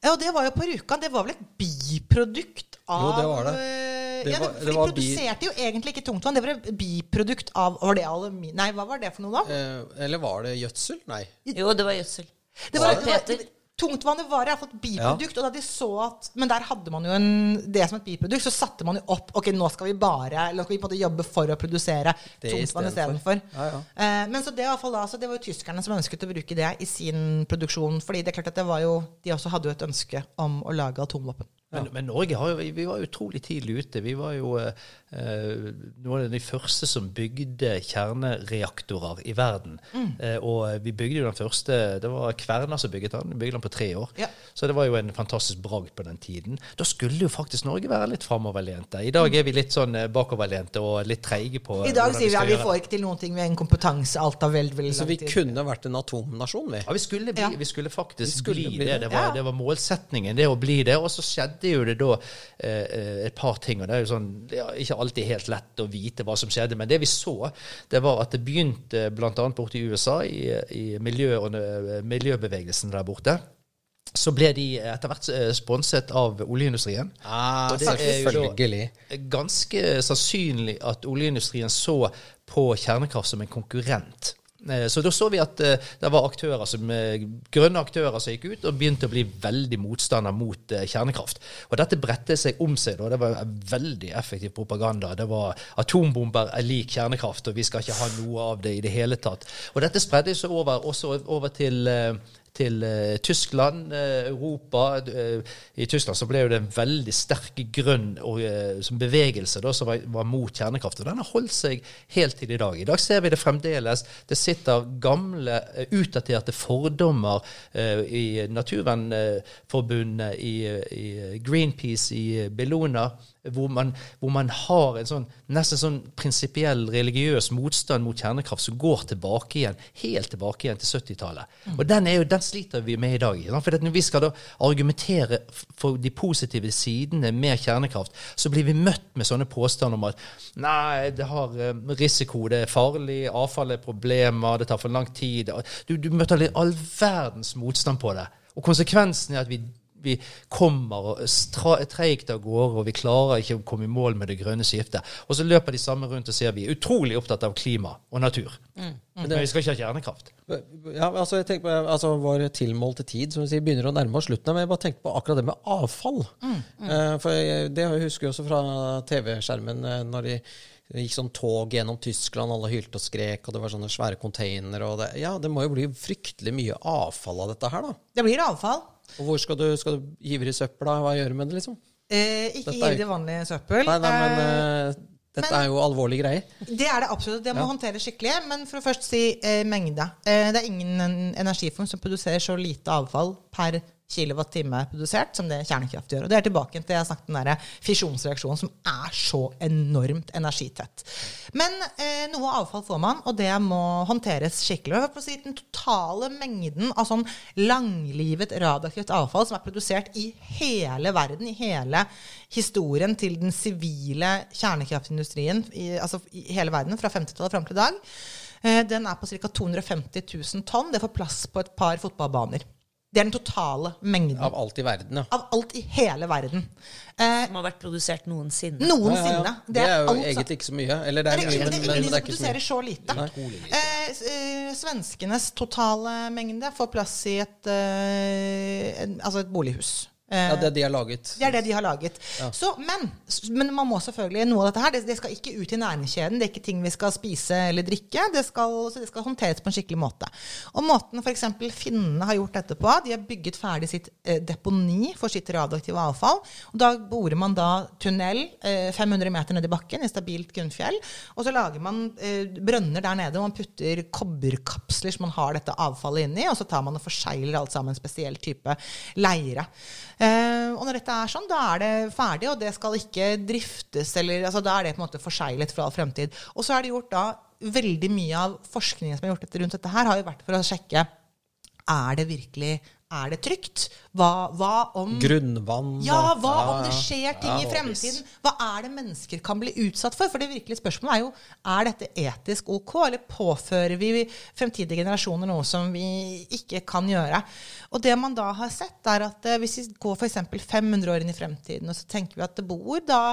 S4: Ja, og det var jo på Rjukan. Det var vel et biprodukt av
S1: Jo, det var det.
S4: eh,
S1: Det
S4: ja,
S1: var-
S4: det,
S1: det
S4: for de produserte jo egentlig ikke tungtvann. Det var et biprodukt av Var det aluminium Nei, hva var det for noe, da?
S1: Eh, eller var det gjødsel? Nei.
S2: Jo, det var gjødsel.
S4: Det var,
S2: var
S4: det var,
S2: Peter.
S4: Tungtvannet var i hvert fall et biprodukt, og da de så at Men der hadde man jo en, det som et biprodukt, så satte man jo opp Ok, nå skal vi bare Nå skal vi på en måte jobbe for å produsere
S1: Det
S4: tungtvann
S1: istedenfor. Ja, ja.
S4: Eh, men så det, fall da, så det var jo tyskerne som ønsket å bruke det i sin produksjon. fordi det er klart at det var jo De også hadde jo et ønske om å lage atomvåpen.
S3: Men, men Norge har jo, vi var utrolig tidlig ute. Vi var jo eh, noen av de første som bygde kjernereaktorer i verden.
S4: Mm.
S3: Eh, og vi bygde jo den første Det var Kverna som bygget den. Vi bygde den på tre år.
S4: Ja.
S3: Så det var jo en fantastisk bragd på den tiden. Da skulle jo faktisk Norge være litt framoverlente. I dag er vi litt sånn eh, bakoverlente og litt treige på
S4: I dag sier vi at vi får ikke til noen ting. med en kompetanse. Alt av veldig, veldig
S1: Så vi
S4: tid.
S1: kunne vært en atomnasjon, vi.
S3: Ja, vi skulle, bli,
S4: Ja.
S3: vi skulle faktisk
S1: Vi skulle
S3: bli,
S1: bli
S3: det.
S1: det.
S3: Det var,
S4: Ja.
S3: det var målsetningen, det å bli det. Og så skjedde jo det da eh, eh, et par ting. Og det er jo sånn ja, Ikke alltid helt lett å vite hva som skjedde. Men det vi så, det var at det begynte bl.a. borte i USA, i, i miljø og, miljøbevegelsen der borte. Så ble de etter hvert eh, sponset av oljeindustrien.
S1: Ah,
S3: Og det er jo ganske sannsynlig at oljeindustrien så på kjernekraft som en konkurrent. Eh, Så da så vi at eh, det var aktører som, eh, grønne aktører som gikk ut og begynte å bli veldig motstander mot kjernekraft. Og dette bredte seg om seg. da. Det var veldig effektiv propaganda. Det var atombomber er lik kjernekraft, og vi skal ikke ha noe av det i det hele tatt. Og dette spredde seg over, også over til til eh, Tyskland, eh, Europa. Eh, I Tyskland så ble jo det en veldig sterk grønn eh, som bevegelse da, som var, var mot kjernekraft. Og den har holdt seg helt til i dag. I dag ser vi det fremdeles. Det sitter gamle, eh, utdaterte fordommer i Naturvernforbundet, i, i Greenpeace, i Bellona, hvor man, hvor man har en sånn nesten sånn prinsipiell religiøs motstand mot kjernekraft som går tilbake igjen, helt tilbake igjen til 70-tallet. Og den, jo, den sliter vi med i dag. For når vi skal da argumentere for de positive sidene med kjernekraft, så blir vi møtt med sånne påstander om at nei, det har eh, risiko, det er farlig, avfall er problemer, det tar for lang tid. Du, du møter all verdens motstand på det. Og konsekvensen er at vi vi kommer treigt av gårde, og vi klarer ikke å komme i mål med det grønne skiftet. Og så løper de samme rundt og sier vi er utrolig opptatt av klima og natur. Men vi skal ikke ha kjernekraft.
S1: Ja, altså jeg tenker på altså Vår tilmålte tid som vi sier, begynner å nærme oss slutten. Men jeg bare tenkte på akkurat det med avfall. Mm. for jeg, Det husker jeg også fra TV-skjermen eh, når de det gikk sånn tog gjennom Tyskland, alle hylte og skrek, og det var sånne svære containere. Ja, det må jo bli fryktelig mye avfall av dette her, da.
S4: Det blir avfall.
S1: Og hvor skal du, skal du hive det i søpla? Hva gjør du med det, liksom?
S4: Eh, ikke
S1: er
S4: det vanlig søppel.
S1: Nei, nei, men
S4: Eh,
S1: eh, dette
S4: men-
S1: er jo alvorlige greier.
S4: Det er det absolutt. Det må håndteres skikkelig. Men for å først si eh, mengde. Eh, det er ingen en- energiform som produserer så lite avfall per kilowattime produsert som det kjernekraft gjør. Og det er tilbake til jeg snakket den der fisjonsreaksjonen som er så enormt energitett. Men eh, noe avfall får man, og det må håndteres skikkelig. For å si Den totale mengden av sånn langlivet radioaktivt avfall som er produsert i hele verden, i hele historien til den sivile kjernekraftindustrien i, altså i hele verden, fra 50-tallet fram til i dag, eh, den er på ca. 250 000 tonn. Det får plass på et par fotballbaner. Det er den totale mengden
S1: Av alt i verden, ja.
S4: av alt i hele verden. Eh,
S2: Som har vært produsert noensinne.
S4: noensinne.
S1: Ja, ja, ja. Det er jo
S4: alt-
S1: egentlig ikke så mye. Eller det
S4: det
S1: er
S4: er
S1: mye, men,
S4: er
S1: men det er ikke så mye.
S4: produserer så lite.
S3: Lite.
S4: Eh, eh, svenskenes totale mengde får plass i et, eh, en, altså et bolighus. Eh,
S1: Ja, det de har laget.
S4: det er det de har laget. Så, men, men man må selvfølgelig noe av dette her, det, det skal ikke ut i næringskjeden. Det er ikke ting vi skal spise eller drikke. Det skal, det skal håndteres på en skikkelig måte. Og måten f.eks. finnene har gjort dette på, de har bygget ferdig sitt eh, deponi for sitt radioaktive avfall. Og da borer man da tunnel eh, 500 meter ned i bakken i stabilt grunnfjell. Og så lager man eh, brønner der nede, og man putter kobberkapsler som man har dette avfallet inni, og så tar man og forsegler alt sammen en spesiell type leire. Eh, og når dette er sånn, da er det ferdig, og det skal ikke driftes, eller altså, da er det på en måte forseglet for all fremtid. Og så er det gjort da veldig mye av forskningen som er gjort rundt dette her, har jo vært for å sjekke er det virkelig er det trygt? Hva, hva om
S1: Grunnvann
S4: ja, hva
S1: ja,
S4: om det skjer ting
S1: Ja,
S4: i fremtiden? Hva er det mennesker kan bli utsatt for? For det virkelige spørsmålet er jo er dette etisk ok, eller påfører vi fremtidige generasjoner noe som vi ikke kan gjøre? Og det man da har sett, er at eh, hvis vi går f.eks. 500 år inn i fremtiden, og så tenker vi at det bor da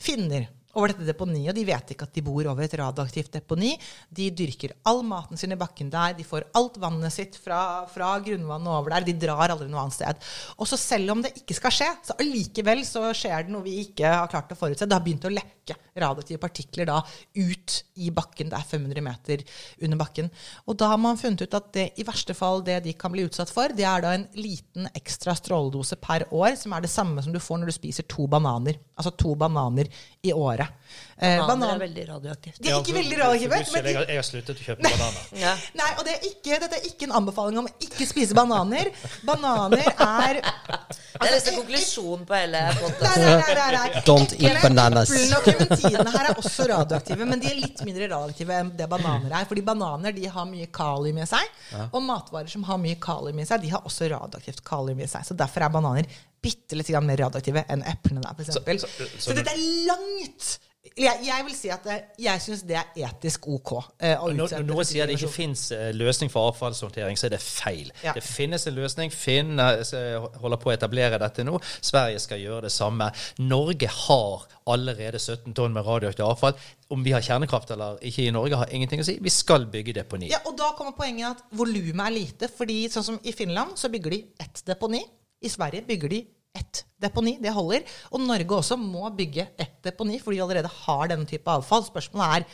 S4: finner over dette deponiet, og de vet ikke at de bor over et radioaktivt deponi. De dyrker all maten sin i bakken der, de får alt vannet sitt fra, fra grunnvannet over der. De drar aldri noe annet sted. Og så selv om det ikke skal skje, så allikevel så skjer det noe vi ikke har klart å forutse. Det har begynt å lekke radioaktive partikler da ut i bakken. Det er 500 meter under bakken. Og da har man funnet ut at det i verste fall det de kan bli utsatt for, det er da en liten ekstra stråledose per år, som er det samme som du får når du spiser to bananer. Altså to bananer i året. Yeah. Eh,
S2: Bananer
S4: banan-
S2: er veldig radioaktivt.
S4: de er ikke veldig radioaktive.
S3: For
S4: men
S3: Jeg, jeg har sluttet å kjøpe bananer.
S2: Ja.
S4: Nei, og det er ikke, dette er ikke en anbefaling om å ikke spise bananer. Bananer er
S2: Det er nesten konklusjonen på hele
S4: Nei,
S2: podkasten.
S4: nei, nei, nei, nei.
S1: Don't eat bananas.
S4: Eplene og klementinene her er også radioaktive, men de er litt mindre radioaktive enn det bananer er. Fordi bananer de har mye kalium i seg, og matvarer som har mye kalium i seg, de har også radioaktivt kalium i seg. Så derfor er bananer bitte litt mer radioaktive enn eplene der, f.eks. Så,
S3: Så-
S4: så,
S3: så- så
S4: dette er langt jeg, jeg vil si at jeg syns det er etisk ok. eh,
S3: Når, når noen sier det ikke
S4: finnes
S3: fins løsning for avfallshåndtering, så er det feil.
S4: Ja.
S3: Det finnes en løsning. Finn eh, holder på å etablere dette nå. Sverige skal gjøre det samme. Norge har allerede 17 tonn med radioaktivt avfall. Om vi har kjernekraft eller ikke i Norge, har ingenting å si. Vi skal bygge deponi.
S4: Ja, og da kommer poenget at volumet er lite. fordi sånn som i Finland så bygger de ett deponi. I Sverige bygger de ett deponi. Det holder. Og Norge også må bygge ett deponi, fordi de allerede har denne type avfall. Spørsmålet er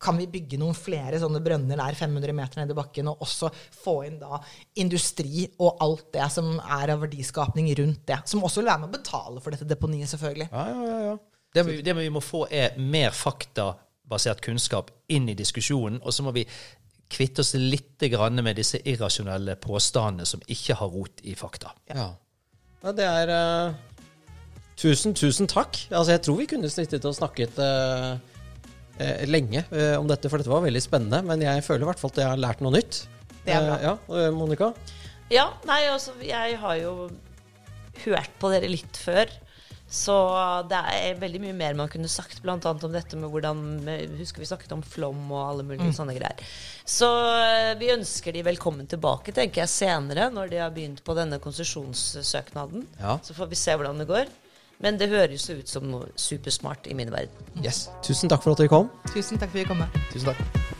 S4: kan vi bygge noen flere sånne brønner der 500 meter ned i bakken, og også få inn da industri og alt det som er av verdiskapning rundt det. Som også vil være med å betale for dette deponiet, selvfølgelig.
S3: Ja, ja, ja, ja. Det, vi, det vi må få, er mer faktabasert kunnskap inn i diskusjonen. Og så må vi kvitte oss litt med disse irrasjonelle påstandene som ikke har rot i fakta.
S1: Ja. Ja det er uh, Tusen, tusen takk. Altså, jeg tror vi kunne snittet og snakket uh, uh, lenge om dette, for dette var veldig spennende. Men jeg føler i hvert fall at jeg har lært noe nytt.
S4: Det er bra.
S1: Ja, Monica?
S2: Ja, nei, altså, jeg har jo hørt på dere litt før. Så det er veldig mye mer man kunne sagt, bl.a. om dette med hvordan Husker vi snakket om flom og alle mulige sånne greier. Så eh, vi ønsker de velkommen tilbake, tenker jeg, senere, når de har begynt på denne konsesjonssøknaden.
S1: Ja.
S2: Så får vi se hvordan det går. Men det høres jo ut som noe supersmart i min verden.
S1: Yes. Tusen takk for at dere kom.
S4: Tusen takk for at vi kom.
S3: Tusen takk.